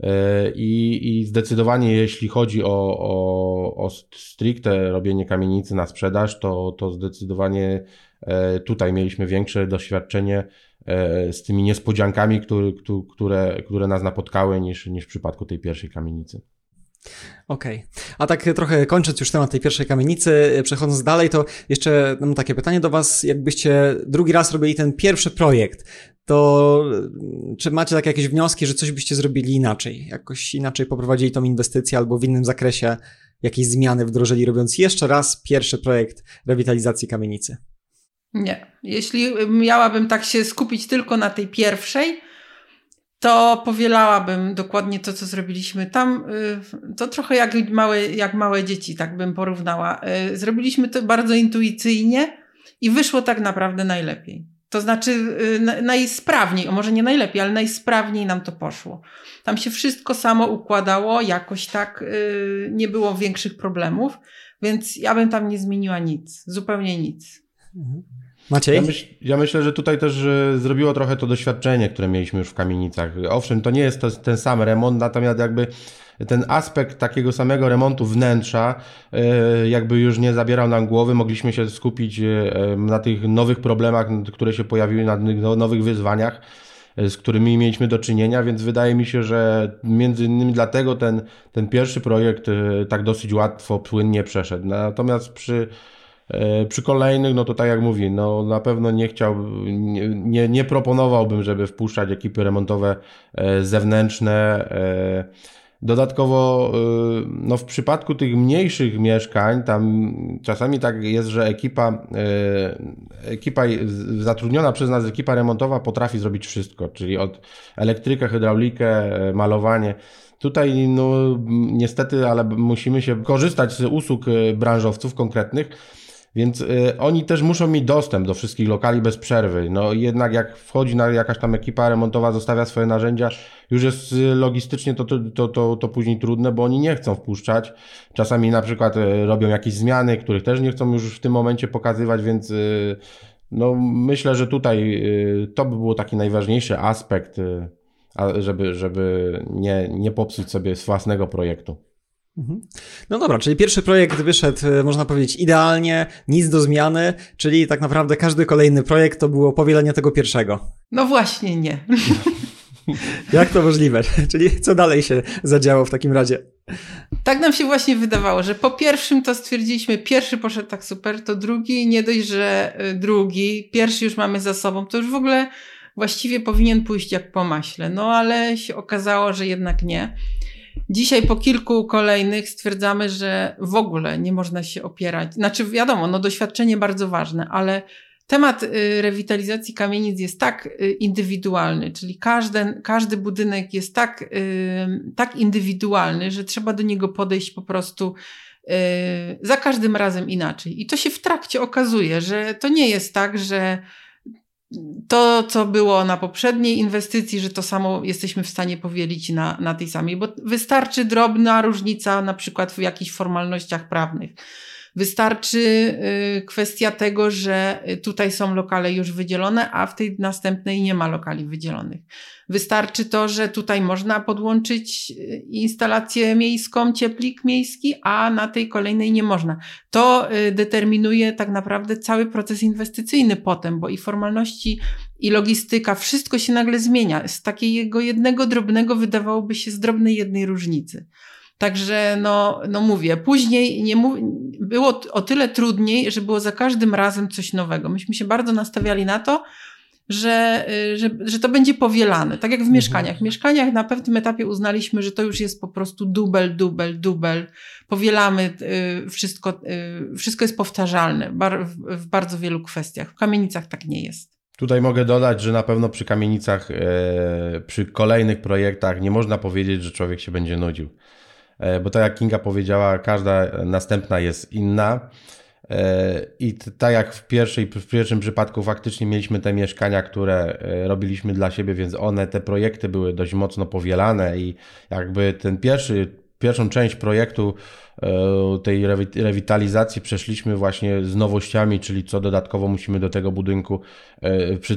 E, I, I zdecydowanie, jeśli chodzi o, o, o stricte robienie kamienicy na sprzedaż, to, to zdecydowanie e, tutaj mieliśmy większe doświadczenie e, z tymi niespodziankami, które, które, które nas napotkały, niż, niż w przypadku tej pierwszej kamienicy.
Okej. Okay. A tak trochę kończąc już temat tej pierwszej kamienicy, przechodząc dalej, to jeszcze mam takie pytanie do Was. Jakbyście drugi raz robili ten pierwszy projekt, to czy macie takie jakieś wnioski, że coś byście zrobili inaczej? Jakoś inaczej poprowadzili tą inwestycję albo w innym zakresie jakieś zmiany wdrożyli, robiąc jeszcze raz pierwszy projekt rewitalizacji kamienicy?
Nie. Jeśli miałabym tak się skupić tylko na tej pierwszej, to powielałabym dokładnie to, co zrobiliśmy tam. Y, to trochę jak małe, jak małe dzieci, tak bym porównała. Y, zrobiliśmy to bardzo intuicyjnie, i wyszło tak naprawdę najlepiej. To znaczy y, najsprawniej, o może nie najlepiej, ale najsprawniej nam to poszło. Tam się wszystko samo układało, jakoś tak y, nie było większych problemów, więc ja bym tam nie zmieniła nic, zupełnie nic.
Maciej?
Ja, myśl, ja, myślę, że tutaj też zrobiło trochę to doświadczenie, które mieliśmy już w kamienicach. Owszem, to nie jest to, ten sam remont, natomiast jakby ten aspekt takiego samego remontu wnętrza e, jakby już nie zabierał nam głowy, mogliśmy się skupić e, na tych nowych problemach, które się pojawiły, na no, nowych wyzwaniach e, z którymi mieliśmy do czynienia, więc wydaje mi się, że między innymi dlatego ten, ten pierwszy projekt tak dosyć łatwo, płynnie przeszedł. Natomiast przy, przy kolejnych, no to tak jak mówi, no na pewno nie chciał, nie, nie, nie proponowałbym, żeby wpuszczać ekipy remontowe zewnętrzne, Dodatkowo, y, no w przypadku tych mniejszych mieszkań, tam czasami tak jest, że ekipa, y, ekipa zatrudniona przez nas, ekipa remontowa potrafi zrobić wszystko, czyli od elektrykę, hydraulikę, malowanie. Tutaj, no niestety, ale musimy się korzystać z usług y, branżowców konkretnych, więc y, oni też muszą mieć dostęp do wszystkich lokali bez przerwy. No jednak jak wchodzi na jakaś tam ekipa remontowa, zostawia swoje narzędzia, już jest y, logistycznie to, to, to, to, to później trudne, bo oni nie chcą wpuszczać. Czasami na przykład y, robią jakieś zmiany, których też nie chcą już w tym momencie pokazywać, więc y, no myślę, że tutaj y, to by był taki najważniejszy aspekt, y, żeby, żeby nie, nie popsuć sobie własnego projektu.
Mhm. No dobra, czyli pierwszy projekt wyszedł, e, można powiedzieć, idealnie, nic do zmiany, czyli tak naprawdę każdy kolejny projekt to było powielenie tego pierwszego.
No właśnie nie. (laughs)
Jak to możliwe? (laughs) Czyli co dalej się zadziało w takim razie?
Tak nam się właśnie wydawało, że po pierwszym to stwierdziliśmy, pierwszy poszedł tak super, to drugi, nie dość, że e, drugi, pierwszy już mamy za sobą, to już w ogóle właściwie powinien pójść jak po maśle. No ale się okazało, że jednak nie. Dzisiaj po kilku kolejnych stwierdzamy, że w ogóle nie można się opierać. Znaczy, wiadomo, no doświadczenie bardzo ważne, ale temat y, rewitalizacji kamienic jest tak y, indywidualny, czyli każdy, każdy budynek jest tak, y, tak indywidualny, że trzeba do niego podejść po prostu za każdym razem inaczej. I to się w trakcie okazuje, że to nie jest tak, że to, co było na poprzedniej inwestycji, że to samo jesteśmy w stanie powielić na, na tej samej, bo wystarczy drobna różnica na przykład w jakichś formalnościach prawnych. Wystarczy y, kwestia tego, że tutaj są lokale już wydzielone, a w tej następnej nie ma lokali wydzielonych. Wystarczy to, że tutaj można podłączyć y, instalację miejską, cieplik miejski, a na tej kolejnej nie można. To y, determinuje tak naprawdę cały proces inwestycyjny potem, bo i formalności, i logistyka, wszystko się nagle zmienia. Z takiego jednego drobnego wydawałoby się z drobnej jednej różnicy. Także no, no mówię, później nie było o tyle trudniej, że było za każdym razem coś nowego. Myśmy się bardzo nastawiali na to, że, że, że to będzie powielane. Tak jak w mhm. mieszkaniach. W mieszkaniach na pewnym etapie uznaliśmy, że to już jest po prostu dubel, dubel, dubel. Powielamy y, wszystko, y, wszystko jest powtarzalne w bardzo wielu kwestiach. W kamienicach tak nie jest.
Tutaj mogę dodać, że na pewno przy kamienicach, e, przy kolejnych projektach nie można powiedzieć, że człowiek się będzie nudził. E, bo tak jak Kinga powiedziała, każda następna jest inna. E, I tak jak w, pierwszej, w pierwszym przypadku faktycznie mieliśmy te mieszkania, które e, robiliśmy dla siebie, więc one, te projekty były dość mocno powielane i jakby ten pierwszy, pierwszą część projektu tej rewitalizacji przeszliśmy właśnie z nowościami, czyli co dodatkowo musimy do tego budynku,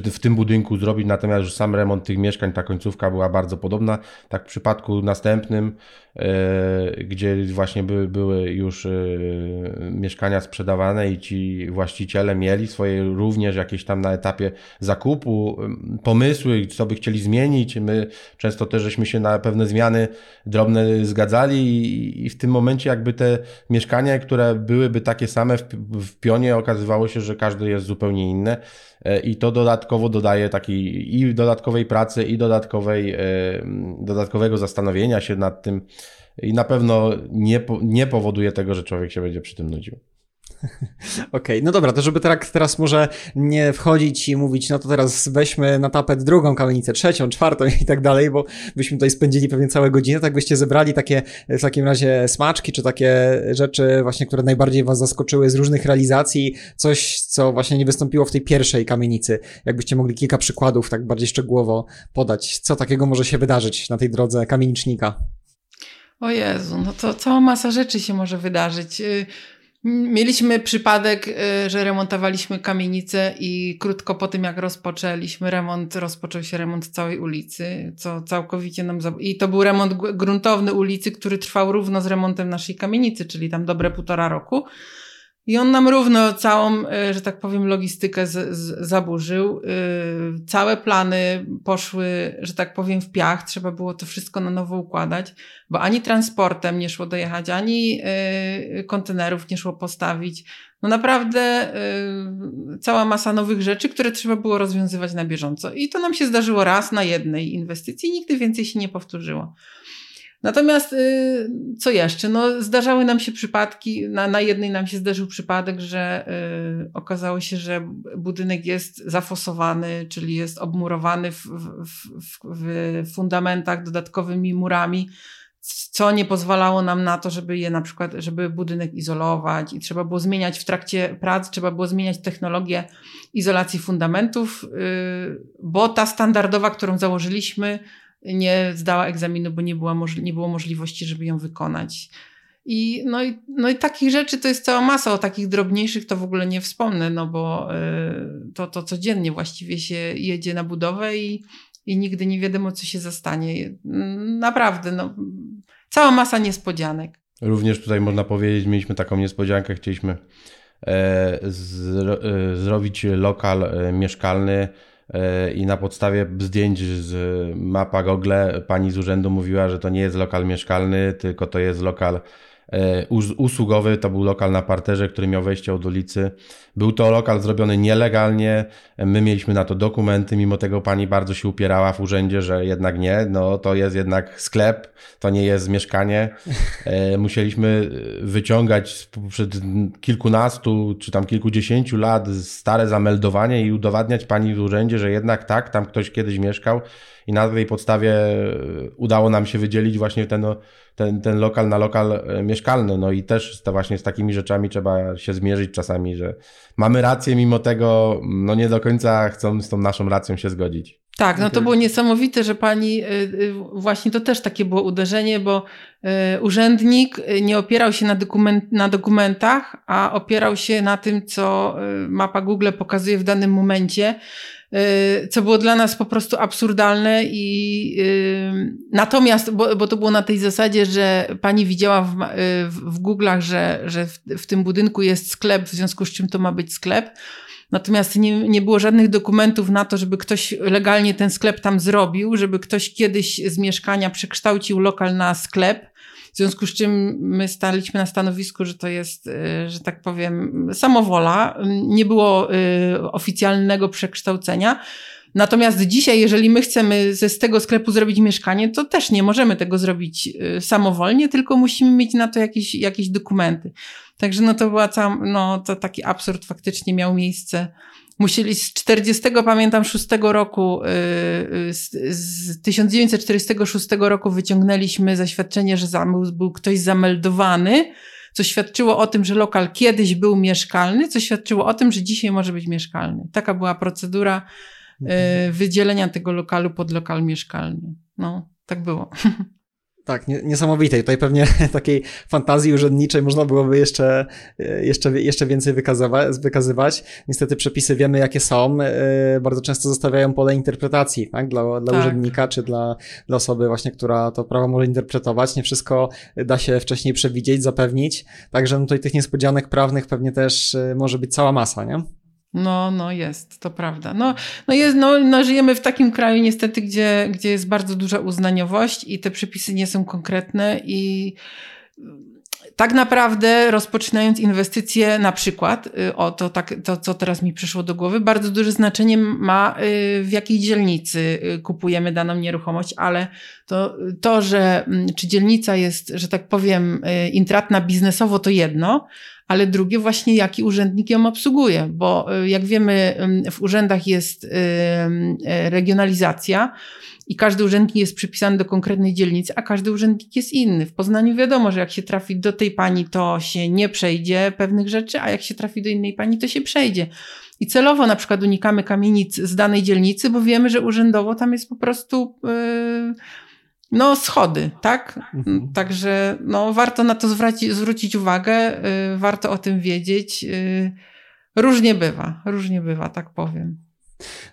w tym budynku zrobić, natomiast już sam remont tych mieszkań, ta końcówka była bardzo podobna. Tak w przypadku następnym E, gdzie właśnie były, były już e, mieszkania sprzedawane i ci właściciele mieli swoje również jakieś tam na etapie zakupu pomysły, co by chcieli zmienić. My często też żeśmy się na pewne zmiany drobne zgadzali i w tym momencie jakby te mieszkania, które byłyby takie same w, w pionie, okazywało się, że każde jest zupełnie inne. I to dodatkowo dodaje takiej i dodatkowej pracy, i dodatkowej, e, dodatkowego zastanowienia się nad tym i na pewno nie, nie powoduje tego, że człowiek się będzie przy tym nudził. (laughs)
Okej, okay, no dobra, to żeby tak teraz może nie wchodzić i mówić, no to teraz weźmy na tapet drugą kamienicę, trzecią, czwartą i tak dalej, bo byśmy tutaj spędzili pewnie całe godziny, tak byście zebrali takie w takim razie smaczki, czy takie rzeczy właśnie, które najbardziej was zaskoczyły z różnych realizacji, coś, co właśnie nie wystąpiło w tej pierwszej kamienicy. Jakbyście mogli kilka przykładów tak bardziej szczegółowo podać, co takiego może się wydarzyć na tej drodze kamienicznika?
O Jezu, no to cała masa rzeczy się może wydarzyć. Mieliśmy przypadek, y, że remontowaliśmy kamienicę i krótko po tym, jak rozpoczęliśmy remont, rozpoczął się remont całej ulicy, co całkowicie nam... I to był remont gruntowny ulicy, który trwał równo z remontem naszej kamienicy, czyli tam dobre półtora roku. I on nam równo całą, e, że tak powiem, logistykę z, z, zaburzył. Yy, całe plany poszły, że tak powiem, w piach. Trzeba było to wszystko na nowo układać, bo ani transportem nie szło dojechać, ani yy, kontenerów nie szło postawić. No naprawdę yy, cała masa nowych rzeczy, które trzeba było rozwiązywać na bieżąco. I to nam się zdarzyło raz na jednej inwestycji, nigdy więcej się nie powtórzyło. Natomiast y, co jeszcze? No, zdarzały nam się przypadki, na, na jednej nam się zdarzył przypadek, że y, okazało się, że budynek jest zafosowany, czyli jest obmurowany w, w, w, w fundamentach dodatkowymi murami, co nie pozwalało nam na to, żeby je na przykład, żeby budynek izolować i trzeba było zmieniać w trakcie prac, trzeba było zmieniać technologię izolacji fundamentów, y, bo ta standardowa, którą założyliśmy, nie zdała egzaminu, bo nie, była nie było możliwości, żeby ją wykonać. I no, i no i takich rzeczy to jest cała masa, o takich drobniejszych to w ogóle nie wspomnę, no bo y, to, to codziennie właściwie się jedzie na budowę i, i nigdy nie wiadomo, co się zastanie. Naprawdę, no, cała masa niespodzianek.
Również tutaj można powiedzieć, mieliśmy taką niespodziankę, chcieliśmy e, e, zrobić lokal e, mieszkalny i na podstawie zdjęć z mapa Google pani z urzędu mówiła, że to nie jest lokal mieszkalny, tylko to jest lokal E, usługowy, to był lokal na parterze, który miał wejście od ulicy. Był to lokal zrobiony nielegalnie, my mieliśmy na to dokumenty, mimo tego pani bardzo się upierała w urzędzie, że jednak nie, no to jest jednak sklep, to nie jest mieszkanie. E, musieliśmy wyciągać przed kilkunastu czy tam kilkudziesięciu lat stare zameldowanie i udowadniać pani w urzędzie, że jednak tak, tam ktoś kiedyś mieszkał i na tej podstawie udało nam się wydzielić właśnie ten ten, ten lokal na lokal e, mieszkalny. No i też to właśnie z takimi rzeczami trzeba się zmierzyć czasami, że mamy rację, mimo tego no nie do końca chcą z tą naszą racją się zgodzić.
Tak, no to było niesamowite, że pani, e, e, właśnie to też takie było uderzenie, bo urzędnik nie opierał się na, dokument, na dokumentach, a opierał się na tym, co mapa Google pokazuje w danym momencie. Y, co było dla nas po prostu absurdalne i yy, natomiast, bo, bo to było na tej zasadzie, że pani widziała w, y, w, w Google'ach, że, że w, w tym budynku jest sklep, w związku z czym to ma być sklep. Natomiast nie, nie było żadnych dokumentów na to, żeby ktoś legalnie ten sklep tam zrobił, żeby ktoś kiedyś z mieszkania przekształcił lokal na sklep. W związku z czym my staliśmy na stanowisku, że to jest, y, że tak powiem, samowola. Nie było y, oficjalnego przekształcenia. Natomiast dzisiaj, jeżeli my chcemy ze z tego sklepu zrobić mieszkanie, to też nie możemy tego zrobić y, samowolnie, tylko musimy mieć na to jakieś, jakieś dokumenty. Także no to była cała, no to taki absurd faktycznie miał miejsce musieli z 40, pamiętam, 6 roku, y, y, z, z 1946 roku wyciągnęliśmy zaświadczenie, że był ktoś zameldowany, co świadczyło o tym, że lokal kiedyś był mieszkalny, co świadczyło o tym, że dzisiaj może być mieszkalny. Taka była procedura y, mhm. wydzielenia tego lokalu pod lokal mieszkalny. No, tak było. (laughs)
Tak, niesamowite. Tutaj pewnie (laughs) takiej fantazji urzędniczej można byłoby jeszcze, e, jeszcze, jeszcze więcej wykazywać. Niestety przepisy wiemy, jakie są. E, bardzo często zostawiają pole interpretacji tak? dla, dla tak. urzędnika, czy dla, dla osoby właśnie, która to prawo może interpretować. Nie wszystko da się wcześniej przewidzieć, zapewnić. Także no tutaj tych niespodzianek prawnych pewnie też e, może być cała masa, nie?
No, no jest, to prawda. No, no, jest, no, no żyjemy w takim kraju niestety, gdzie, gdzie jest bardzo duża uznaniowość i te przepisy nie są konkretne i tak naprawdę rozpoczynając inwestycje, na przykład, y, o to, tak, to co teraz mi przyszło do głowy, bardzo duże znaczenie ma y, w jakiej dzielnicy kupujemy daną nieruchomość, ale to, to że mm, czy dzielnica jest, że tak powiem, intratna biznesowo, to jedno, ale drugie właśnie jaki urzędnik ją obsługuje, bo jak wiemy, w urzędach jest regionalizacja, i każdy urzędnik jest przypisany do konkretnej dzielnicy, a każdy urzędnik jest inny. W Poznaniu wiadomo, że jak się trafi do tej pani, to się nie przejdzie pewnych rzeczy, a jak się trafi do innej pani, to się przejdzie. I celowo na przykład unikamy kamienic z danej dzielnicy, bo wiemy, że urzędowo tam jest po prostu yy, no schody, tak? Mhm. Także no, warto na to zwrócić, zwrócić uwagę, yy, warto o tym wiedzieć. Yy, różnie bywa, różnie bywa, tak powiem.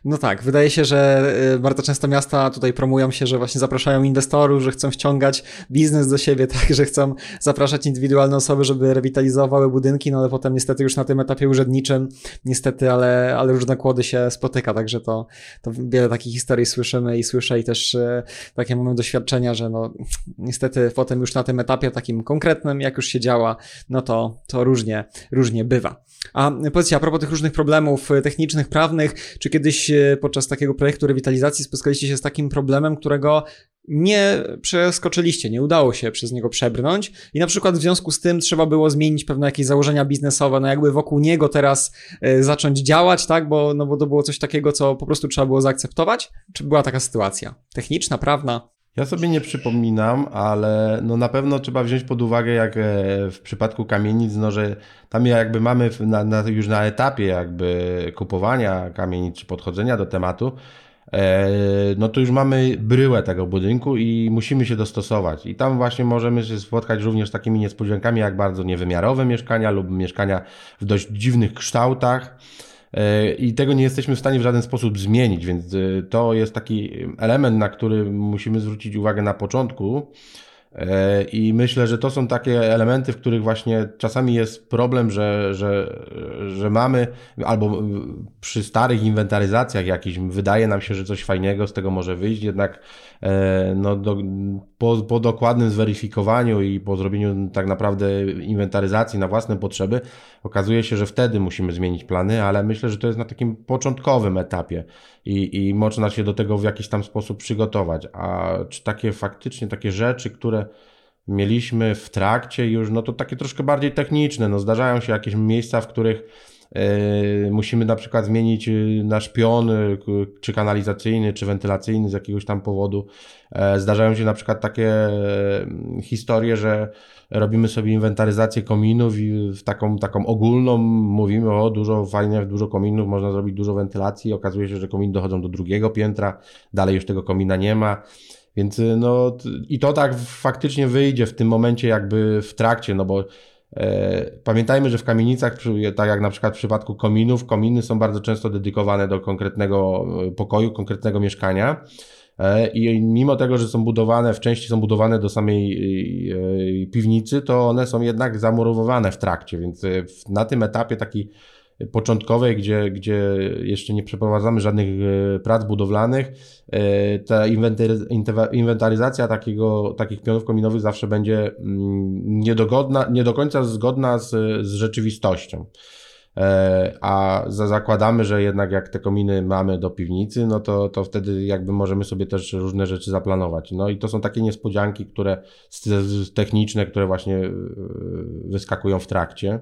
No tak, wydaje się, że y, bardzo często miasta tutaj promują się, że właśnie zapraszają inwestorów, że chcą ściągać biznes do siebie, (laughs) tak, że chcą zapraszać indywidualne osoby, żeby rewitalizowały budynki, no ale potem niestety już na tym etapie urzędniczym, niestety, ale, ale różne kłody się spotyka, także to, to wiele takich historii słyszymy i słyszę i też y, takie mamy doświadczenia, że no niestety potem już na tym etapie takim konkretnym, jak już się działa, no to, to różnie, różnie bywa. A powiedzcie, a propos tych różnych problemów y, technicznych, prawnych, czy kiedyś e, podczas takiego projektu rewitalizacji spotkaliście się z takim problemem, którego nie przeskoczyliście, nie udało się przez niego przebrnąć i na przykład w związku z tym trzeba było zmienić pewne jakieś założenia biznesowe, no jakby wokół niego teraz y, zacząć działać, tak, bo, no bo to było coś takiego, co po prostu trzeba było zaakceptować? Czy była taka sytuacja? Techniczna, prawna?
Ja sobie nie przypominam, ale no na pewno trzeba wziąć pod uwagę, jak e, w przypadku kamienic, no że tam jakby mamy na, na, już na etapie jakby kupowania kamienic czy podchodzenia do tematu, e, no to już mamy bryłę tego budynku i musimy się dostosować. I tam właśnie możemy się spotkać również z takimi niespodziankami, jak bardzo niewymiarowe mieszkania lub mieszkania w dość dziwnych kształtach. E, i tego nie jesteśmy w stanie w żaden sposób zmienić, więc e, to jest taki element, na który musimy zwrócić uwagę na początku. E, I myślę, że to są takie elementy, w których właśnie czasami jest problem, że, że, że mamy, albo przy starych inwentaryzacjach jakichś wydaje nam się, że coś fajnego z tego może wyjść, jednak no, do, po, po dokładnym zweryfikowaniu i po zrobieniu tak naprawdę inwentaryzacji na własne potrzeby, okazuje się, że wtedy musimy zmienić plany, ale myślę, że to jest na takim początkowym etapie i, i można się do tego w jakiś tam sposób przygotować. A czy takie faktycznie takie rzeczy, które mieliśmy w trakcie już, no to takie troszkę bardziej techniczne. No zdarzają się jakieś miejsca, w których e, musimy na przykład zmienić y, nasz pion, y, czy kanalizacyjny, czy wentylacyjny z jakiegoś tam powodu. E, zdarzają się na przykład takie e, historie, że robimy sobie inwentaryzację kominów i w taką, taką ogólną mówimy o dużo fajnych, dużo kominów, można zrobić dużo wentylacji. Okazuje się, że kominy dochodzą do drugiego piętra, dalej już tego komina nie ma. Więc no i to tak faktycznie wyjdzie w tym momencie jakby w trakcie, no bo e, pamiętajmy, że w kamienicach, tak jak na przykład w przypadku kominów, kominy są bardzo często dedykowane do konkretnego e, pokoju, konkretnego mieszkania. E, I mimo tego, że są budowane, w części są budowane do samej e, piwnicy, to one są jednak zamurowane w trakcie, więc na tym etapie taki początkowej, gdzie, gdzie jeszcze nie przeprowadzamy żadnych e, prac budowlanych, e, ta inwentaryzacja takiego, takich pionów kominowych zawsze będzie mm, niedogodna, nie do końca zgodna z, z rzeczywistością. E, a zakładamy, że jednak jak te kominy mamy do piwnicy, no to, to wtedy jakby możemy sobie też różne rzeczy zaplanować. No i to są takie niespodzianki, które techniczne, które właśnie wyskakują w trakcie.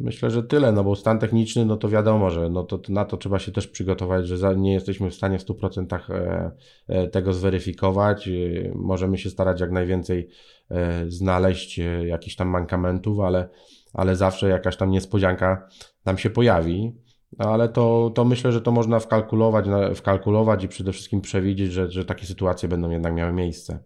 Myślę, że tyle, no bo stan techniczny, no to wiadomo, że no to, na to trzeba się też przygotować, że nie jesteśmy w stanie w 100% e, e, tego zweryfikować. Możemy się starać jak najwięcej e, znaleźć jakichś tam mankamentów, ale, ale zawsze jakaś tam niespodzianka nam się pojawi. No ale to, to myślę, że to można wkalkulować, wkalkulować i przede wszystkim przewidzieć, że, że takie sytuacje będą jednak miały miejsce.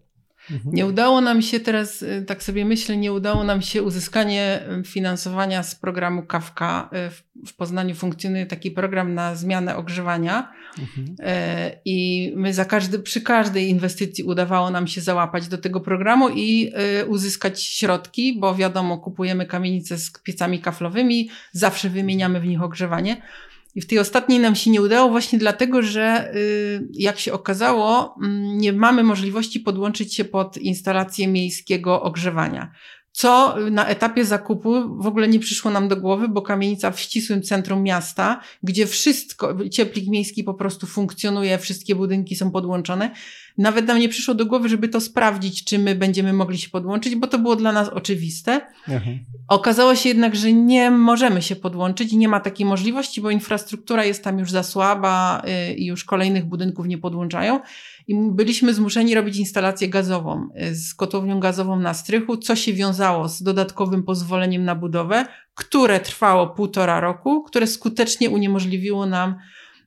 Mhm. Nie udało nam się teraz, y, tak sobie myślę, nie udało nam się uzyskanie y, finansowania z programu Kawka. Y, w Poznaniu funkcjonuje taki program na zmianę ogrzewania mhm. i my za każdy, przy każdej inwestycji udawało nam się załapać do tego programu i uzyskać środki, bo wiadomo, kupujemy kamienice z piecami kaflowymi, zawsze wymieniamy w nich ogrzewanie. I w tej ostatniej nam się nie udało właśnie dlatego, że y, jak się okazało, mm, nie mamy możliwości podłączyć się pod instalację miejskiego ogrzewania co na etapie zakupu w ogóle nie przyszło nam do głowy, bo kamienica w ścisłym centrum miasta, gdzie wszystko, cieplik miejski po prostu funkcjonuje, wszystkie budynki są podłączone. Nawet nam nie przyszło do głowy, żeby to sprawdzić, czy my będziemy mogli się podłączyć, bo to było dla nas oczywiste. Mhm. Okazało się jednak, że nie możemy się podłączyć i nie ma takiej możliwości, bo infrastruktura jest tam już za słaba y, i już kolejnych budynków nie podłączają i byliśmy zmuszeni robić instalację gazową y, z kotłownią gazową na strychu, co się wiązało z dodatkowym pozwoleniem na budowę, które trwało półtora roku, które skutecznie uniemożliwiło nam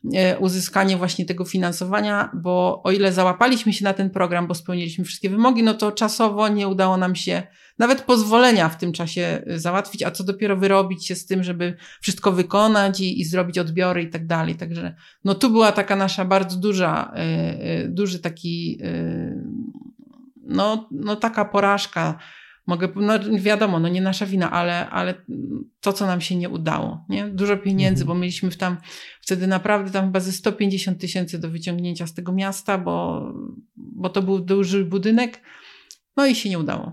y, uzyskanie właśnie tego finansowania, bo o ile załapaliśmy się na ten program, bo spełniliśmy wszystkie wymogi, no to czasowo nie udało nam się nawet pozwolenia w tym czasie y, załatwić, a co dopiero wyrobić się z tym, żeby wszystko wykonać i, i zrobić odbiory i tak dalej. Także no tu była taka nasza bardzo duża, y, y, duży taki, no, no taka porażka. Mogę, no wiadomo, no nie nasza wina, ale, ale to, co nam się nie udało, nie? Dużo pieniędzy, mhm. bo mieliśmy w tam wtedy naprawdę tam chyba ze 150 tysięcy do wyciągnięcia z tego miasta, bo, bo to był duży budynek, no i się nie udało.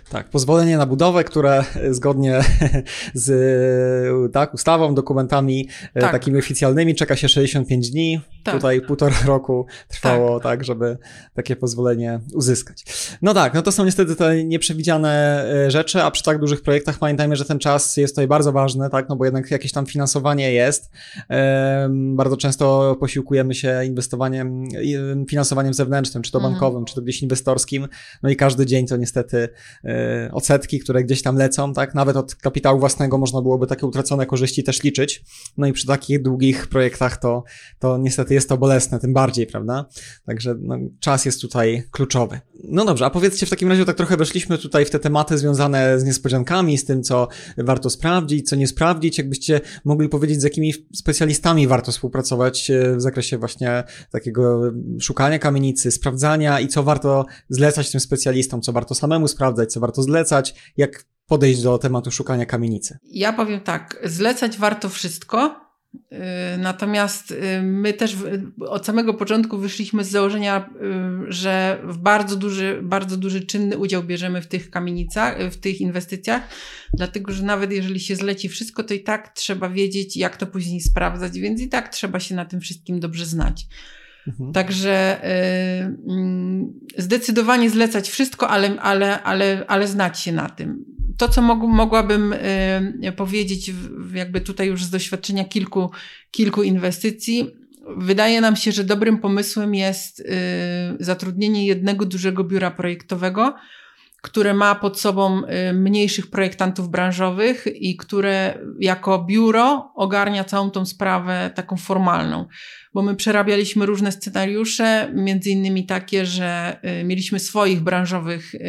Tak, pozwolenie na budowę, które zgodnie (laughs) z tak, ustawą, dokumentami e, tak. takimi oficjalnymi czeka się 65 dni. Tak. Tutaj półtora (laughs) roku trwało tak. tak. żeby takie pozwolenie uzyskać. No tak, no to są niestety te nieprzewidziane e, rzeczy, a przy tak dużych projektach pamiętajmy, że ten czas jest tutaj bardzo ważny, tak, no bo jednak jakieś tam finansowanie jest. Bardzo często posiłkujemy się inwestowaniem, finansowaniem zewnętrznym, czy to mhm. bankowym, czy to gdzieś inwestorskim, no i każdy dzień to niestety e, E, odsetki, które gdzieś tam lecą, tak? Nawet od kapitału własnego można byłoby takie utracone korzyści też liczyć. No i przy takich długich projektach to, to niestety jest to bolesne, tym bardziej, prawda? Także no, czas jest tutaj kluczowy. No dobrze, a powiedzcie w takim razie, tak trochę weszliśmy tutaj w te tematy związane z niespodziankami, z tym, co warto sprawdzić, co nie sprawdzić. Jakbyście mogli powiedzieć, z jakimi specjalistami warto współpracować e, w zakresie właśnie takiego szukania kamienicy, sprawdzania i co warto zlecać tym specjalistom, co warto samemu sprawdzać, co warto zlecać, jak podejść do tematu szukania kamienicy?
Ja powiem tak, zlecać warto wszystko, y, Natomiast y, my też od samego początku wyszliśmy z założenia, y, że w bardzo duży, bardzo duży czynny udział bierzemy w tych kamienicach, w tych inwestycjach, dlatego że nawet jeżeli się zleci wszystko, to i tak trzeba wiedzieć, jak to później sprawdzać, więc i tak trzeba się na tym wszystkim dobrze znać. Mhm. Także y, y, zdecydowanie zlecać wszystko, ale, ale, ale, ale znać się na tym. To, co mog, mogłabym y, powiedzieć, jakby tutaj już z doświadczenia kilku, kilku inwestycji, wydaje nam się, że dobrym pomysłem jest y, zatrudnienie jednego dużego biura projektowego, które ma pod sobą y, mniejszych projektantów branżowych i które jako biuro ogarnia całą tą sprawę taką formalną. Bo my przerabialiśmy różne scenariusze, między innymi takie, że y, mieliśmy swoich branżowych y,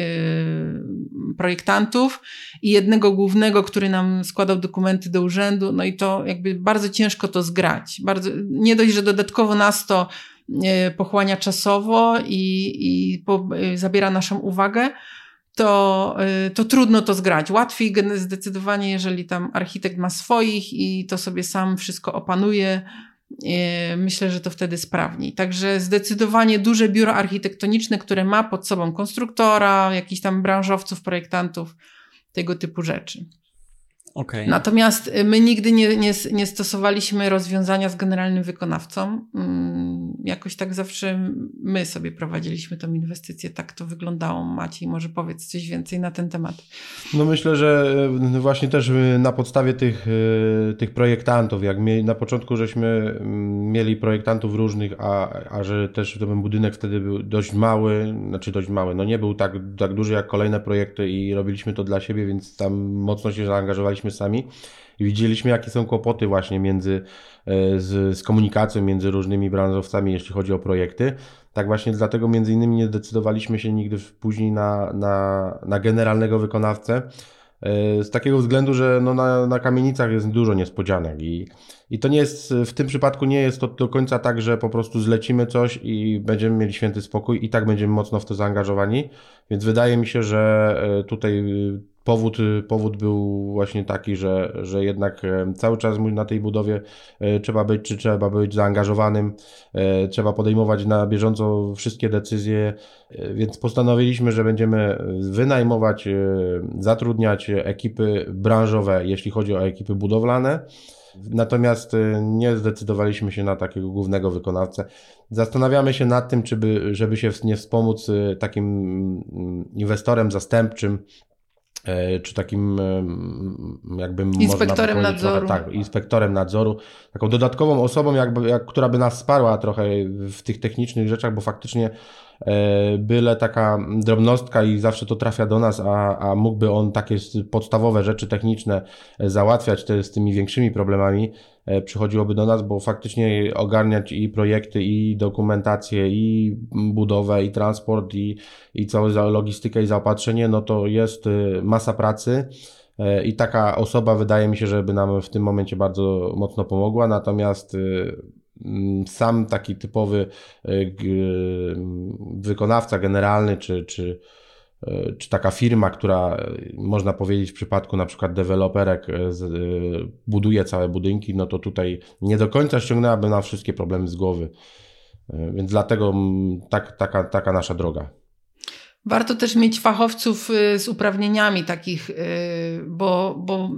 projektantów i jednego głównego, który nam składał dokumenty do urzędu, no i to jakby bardzo ciężko to zgrać. Bardzo, nie dość, że dodatkowo nas to pochłania czasowo i, i po, zabiera naszą uwagę, to, y, to trudno to zgrać. Łatwiej zdecydowanie, jeżeli tam architekt ma swoich i to sobie sam wszystko opanuje. Y, myślę, że to wtedy sprawniej. Także zdecydowanie duże biuro architektoniczne, które ma pod sobą konstruktora, jakichś tam branżowców, projektantów, tego typu rzeczy. Okay. Natomiast y, my nigdy nie, nie, nie, stosowaliśmy rozwiązania z generalnym wykonawcą. Mm, jakoś tak zawsze my sobie prowadziliśmy tą inwestycję. Tak to wyglądało. Maciej, może powiedz coś więcej na ten temat.
No myślę, że y, właśnie też y, na podstawie tych, tych projektantów, jak na początku żeśmy mm, mieli projektantów różnych, a, a że też ten budynek wtedy był dość mały, znaczy dość mały, no nie był tak, tak duży jak kolejne projekty i robiliśmy to dla siebie, więc tam mocno się zaangażowaliśmy sami i widzieliśmy, jakie są kłopoty właśnie między, e, z, z komunikacją między różnymi branżowcami, jeśli chodzi o projekty. Tak właśnie dlatego między innymi nie zdecydowaliśmy się nigdy później na, na, na generalnego wykonawcę, e, z takiego względu, że no na, na kamienicach jest dużo niespodzianek i, i to nie jest, w tym przypadku nie jest to do końca tak, że po prostu zlecimy coś i będziemy mieli święty spokój i tak będziemy mocno w to zaangażowani, więc wydaje mi się, że e, tutaj powód, powód był właśnie taki, że, że jednak cały czas na tej budowie trzeba być, czy trzeba być zaangażowanym, trzeba podejmować na bieżąco wszystkie decyzje, więc postanowiliśmy, że będziemy wynajmować, zatrudniać ekipy branżowe, jeśli chodzi o ekipy budowlane. Natomiast y, nie zdecydowaliśmy się na takiego głównego wykonawcę. Zastanawiamy się nad tym, czy by, żeby się nie wspomóc y, takim mm, inwestorem zastępczym, e, czy takim jakby
inspektorem nadzoru.
Trochę, tak, inspektorem nadzoru, taką dodatkową osobą, jakby, jak, która by nas wsparła trochę w tych technicznych rzeczach, bo faktycznie E, byle taka drobnostka i zawsze to trafia do nas, a, a mógłby on takie podstawowe rzeczy techniczne e, załatwiać te, z tymi większymi problemami, e, przychodziłoby do nas, bo faktycznie ogarniać i projekty, i dokumentację, i budowę, i transport, i, i całą logistykę i zaopatrzenie, no to jest masa pracy. I taka osoba wydaje mi się, że by nam w tym momencie bardzo mocno pomogła. Natomiast sam taki typowy e, wykonawca generalny, czy, czy, e, czy taka firma, która e, można powiedzieć w przypadku na przykład deweloperek buduje całe budynki, no to tutaj nie do końca ściągnęłaby na wszystkie problemy z głowy. Więc dlatego tak, taka, taka nasza droga.
Warto też mieć fachowców y, z uprawnieniami takich, y, bo, bo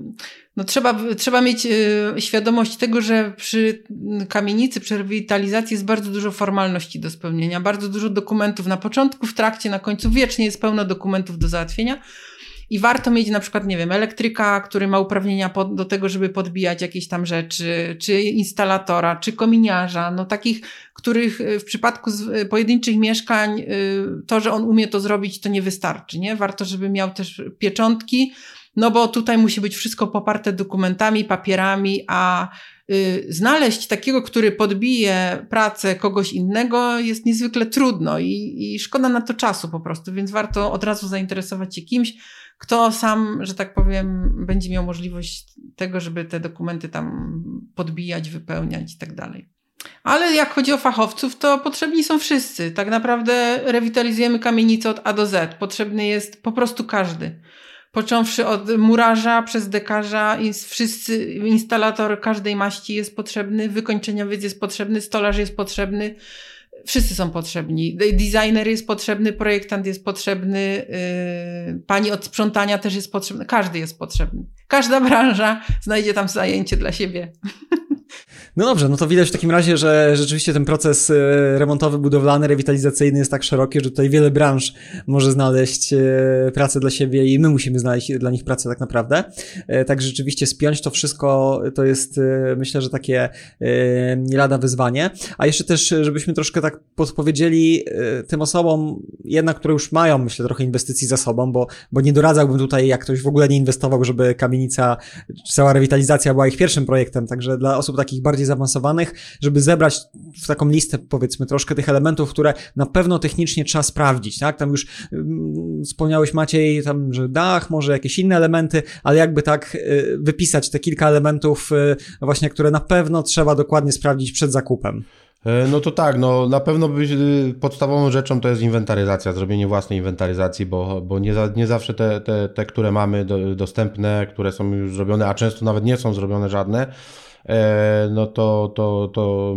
no trzeba, trzeba mieć y, świadomość tego, że przy kamienicy, przy rewitalizacji jest bardzo dużo formalności do spełnienia, bardzo dużo dokumentów na początku, w trakcie, na końcu, wiecznie jest pełno dokumentów do załatwienia. I warto mieć na przykład, nie wiem, elektryka, który ma uprawnienia pod, do tego, żeby podbijać jakieś tam rzeczy, czy instalatora, czy kominiarza, no takich, których w przypadku pojedynczych mieszkań to, że on umie to zrobić, to nie wystarczy, nie? Warto, żeby miał też pieczątki, no bo tutaj musi być wszystko poparte dokumentami, papierami, a y, znaleźć takiego, który podbije pracę kogoś innego jest niezwykle trudno i, i szkoda na to czasu po prostu, więc warto od razu zainteresować się kimś, kto sam, że tak powiem, będzie miał możliwość tego, żeby te dokumenty tam podbijać, wypełniać i tak dalej. Ale jak chodzi o fachowców, to potrzebni są wszyscy. Tak naprawdę rewitalizujemy kamienicę od A do Z. Potrzebny jest po prostu każdy. Począwszy od murarza przez dekarza, wszyscy, instalator każdej maści jest potrzebny, wykończeniowiec jest potrzebny, stolarz jest potrzebny, wszyscy są potrzebni. Designer jest potrzebny, projektant jest potrzebny, yy, pani od sprzątania też jest potrzebna, każdy jest potrzebny. Każda branża znajdzie tam zajęcie dla siebie. (laughs)
No dobrze, no to widać w takim razie, że rzeczywiście ten proces e, remontowy, budowlany, rewitalizacyjny jest tak szeroki, że tutaj wiele branż może znaleźć e, pracę dla siebie i my musimy znaleźć dla nich pracę tak naprawdę. E, tak rzeczywiście spiąć to wszystko to jest myślę, że takie nie lada wyzwanie. A jeszcze też, żebyśmy troszkę tak podpowiedzieli tym osobom, jednak, które już mają, myślę, trochę inwestycji za sobą, bo, bo nie doradzałbym tutaj, jak ktoś w ogóle nie inwestował, żeby kamienica, cała rewitalizacja była ich pierwszym projektem. Także dla osób takich bardziej bardziej zaawansowanych, żeby zebrać w taką listę, powiedzmy, troszkę tych elementów, które na pewno technicznie trzeba sprawdzić, tak? Tam już mm, wspomniałeś Maciej, tam, że dach, może jakieś inne elementy, ale jakby tak y, wypisać te kilka elementów y, właśnie, które na pewno trzeba dokładnie sprawdzić przed zakupem.
E, no to tak, no na pewno y, podstawową rzeczą to jest inwentaryzacja, zrobienie własnej inwentaryzacji, bo, bo nie, za, nie zawsze te, te, te, które mamy do, dostępne, które są już zrobione, a często nawet nie są zrobione żadne, no to, to, to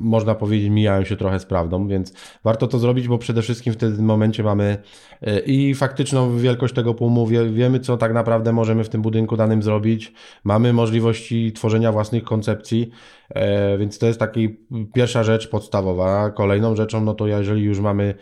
można powiedzieć, mijają się trochę z prawdą, więc warto to zrobić, bo przede wszystkim w tym momencie mamy e, i faktyczną wielkość tego płumu, wiemy, co tak naprawdę możemy w tym budynku danym zrobić, mamy możliwości tworzenia własnych koncepcji, e, więc to jest taki pierwsza rzecz podstawowa. Kolejną rzeczą, no to jeżeli już mamy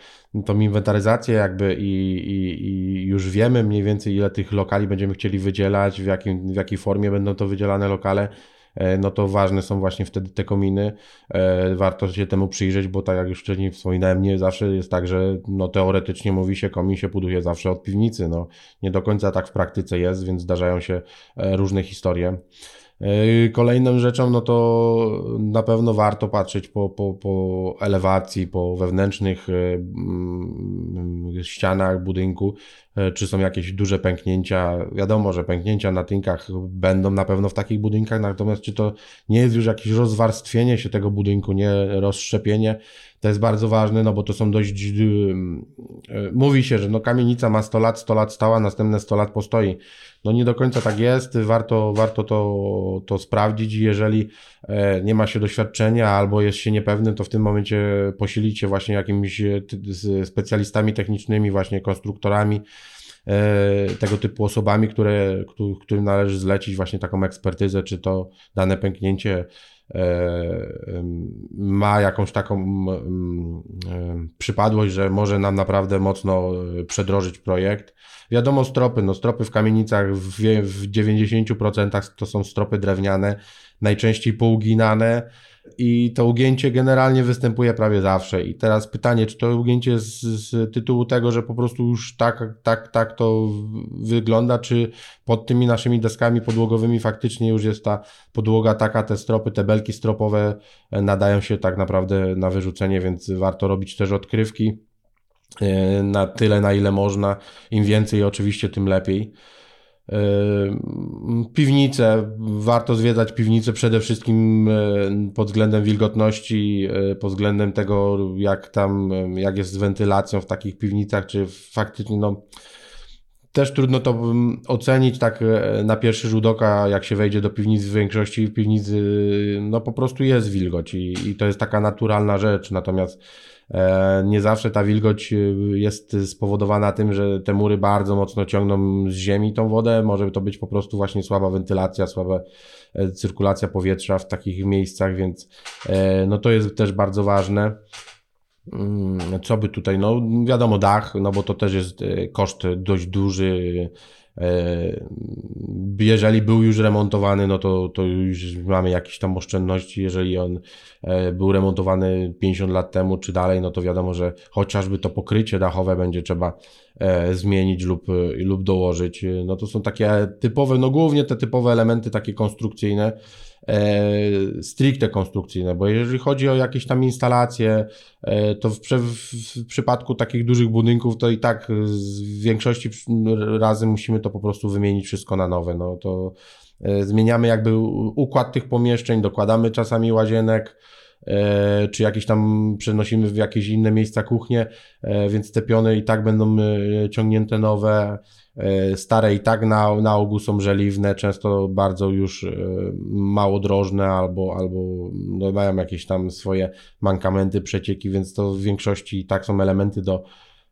tą inwentaryzację jakby i, i, i już wiemy mniej więcej ile tych lokali będziemy chcieli wydzielać, w, jakim, w jakiej formie będą to wydzielane lokale, E, no to ważne są właśnie wtedy te kominy. E, warto się temu przyjrzeć, bo tak jak już wcześniej wspominałem, nie zawsze jest tak, że no teoretycznie mówi się, komin się buduje zawsze od piwnicy. No, nie do końca tak w praktyce jest, więc zdarzają się e, różne historie. Kolejną rzeczą, no to na pewno warto patrzeć po, po, po elewacji, po wewnętrznych ścianach budynku, e, czy są jakieś duże pęknięcia. Wiadomo, że pęknięcia na tynkach będą na pewno w takich budynkach, natomiast czy to nie jest już jakieś rozwarstwienie się tego budynku, nie rozszczepienie, to jest bardzo ważne, no bo to są dość. Yy, mówi się, że no kamienica ma 100 lat, 100 lat stała, następne 100 lat postoi. No nie do końca tak jest, warto, warto to, to sprawdzić. Jeżeli e, nie ma się doświadczenia albo jest się niepewny, to w tym momencie posilić się właśnie jakimiś e, specjalistami technicznymi, właśnie konstruktorami e, tego typu osobami, które, którym należy zlecić właśnie taką ekspertyzę, czy to dane pęknięcie ma jakąś taką przypadłość, że może nam naprawdę mocno przedrożyć projekt. Wiadomo, stropy, no stropy w kamienicach w, w 90% to są stropy drewniane, najczęściej pouginane i to ugięcie generalnie występuje prawie zawsze. I teraz pytanie, czy to ugięcie z, z, tytułu tego, że po prostu już tak, tak, tak to wygląda, czy pod tymi naszymi deskami podłogowymi faktycznie już jest ta podłoga taka, te stropy, te belki stropowe nadają się tak naprawdę na wyrzucenie, więc warto robić też odkrywki E, na tyle, na ile można. Im więcej, oczywiście, tym lepiej. E, piwnice, warto zwiedzać piwnice przede wszystkim e, pod względem wilgotności, pod względem tego, jak tam, jak jest z wentylacją w takich piwnicach, czy faktycznie, no, też trudno to ocenić tak na pierwszy rzut oka, jak się wejdzie do piwnicy, w większości piwnicy, no po prostu jest wilgoć i, i to jest taka naturalna rzecz, natomiast E, nie zawsze ta wilgoć e, jest spowodowana tym, że te mury bardzo mocno ciągną z ziemi tą wodę. Może to być po prostu właśnie słaba wentylacja, słaba e, cyrkulacja powietrza w takich miejscach, więc no to jest też bardzo ważne. Mm, co by tutaj, no wiadomo, dach, no bo to też jest koszt dość duży E, jeżeli był już remontowany, no to, to już mamy jakieś tam oszczędności. Jeżeli on e, był remontowany 50 lat temu czy dalej, no to wiadomo, że chociażby to pokrycie dachowe będzie trzeba e, zmienić lub, lub dołożyć. No to są takie typowe, no głównie te typowe elementy takie konstrukcyjne e, stricte konstrukcyjne, bo jeżeli chodzi o jakieś tam instalacje, e, to w, w, w, przypadku takich dużych budynków to i tak w większości razy musimy to po prostu wymienić wszystko na nowe. No to e, zmieniamy jakby układ tych pomieszczeń, dokładamy czasami łazienek, e, czy jakieś tam przenosimy w jakieś inne miejsca kuchnie, e, więc te piony i tak będą e, ciągnięte nowe. E, stare i tak na, na ogół są żeliwne, często bardzo już e, mało drożne albo, albo no mają jakieś tam swoje mankamenty, przecieki, więc to w większości i tak są elementy do,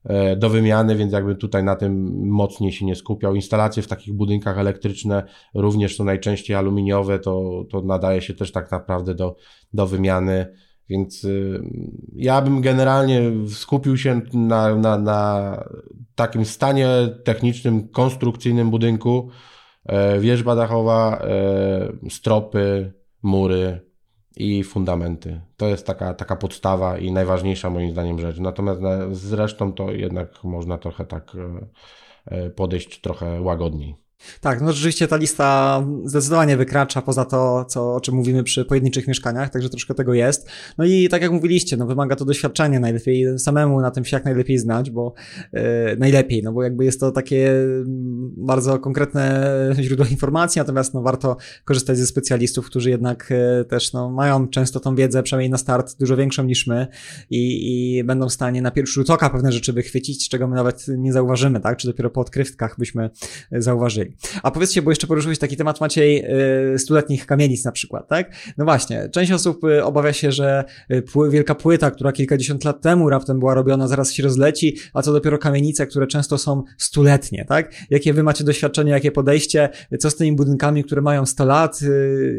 e, do wymiany, więc jakby tutaj na tym mocniej się nie skupiał. Instalacje w takich budynkach elektryczne również są najczęściej aluminiowe, to, to nadaje się też tak naprawdę do, do wymiany. Więc y, ja bym generalnie skupił się na, na, na takim stanie technicznym, konstrukcyjnym budynku. E, wierzba dachowa, e, stropy, mury i fundamenty. To jest taka, taka podstawa i najważniejsza moim zdaniem rzecz. Natomiast zresztą to jednak można trochę tak e, podejść trochę łagodniej.
Tak, no rzeczywiście ta lista zdecydowanie wykracza poza to, co, o czym mówimy przy pojedynczych mieszkaniach, także troszkę tego jest. No i tak jak mówiliście, no wymaga to doświadczenia, najlepiej samemu na tym się jak najlepiej znać, bo yy, najlepiej, no bo jakby jest to takie mm, bardzo konkretne źródło informacji, natomiast no warto korzystać ze specjalistów, którzy jednak yy, też no, mają często tą wiedzę, przynajmniej na start, dużo większą niż my i, i będą w stanie na pierwszy rzut oka pewne rzeczy wychwycić, czego my nawet nie zauważymy, tak, czy dopiero po odkrywkach byśmy zauważyli. A powiedzcie, bo jeszcze poruszyłeś taki temat Maciej yy, stuletnich kamienic na przykład, tak? No właśnie, część osób y, obawia się, że y, wielka płyta, która kilkadziesiąt lat temu raptem była robiona, zaraz się rozleci, a co dopiero kamienice, które często są stuletnie, tak? Jakie wy macie doświadczenie, jakie podejście, co z tymi budynkami, które mają 100 lat,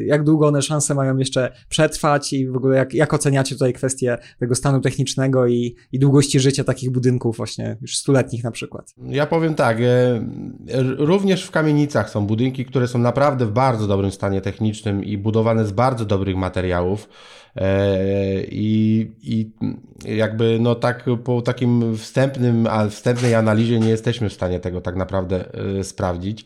jak długo one szanse mają jeszcze przetrwać i w ogóle jak, jak oceniacie tutaj kwestię tego stanu technicznego i, i długości życia takich budynków właśnie już stuletnich na przykład?
Ja powiem tak, również w kamienicach są budynki, które są naprawdę w bardzo dobrym stanie technicznym i budowane z bardzo dobrych materiałów. E, I, I jakby no tak po takim wstępnym, wstępnej analizie nie jesteśmy w stanie tego tak naprawdę e, sprawdzić.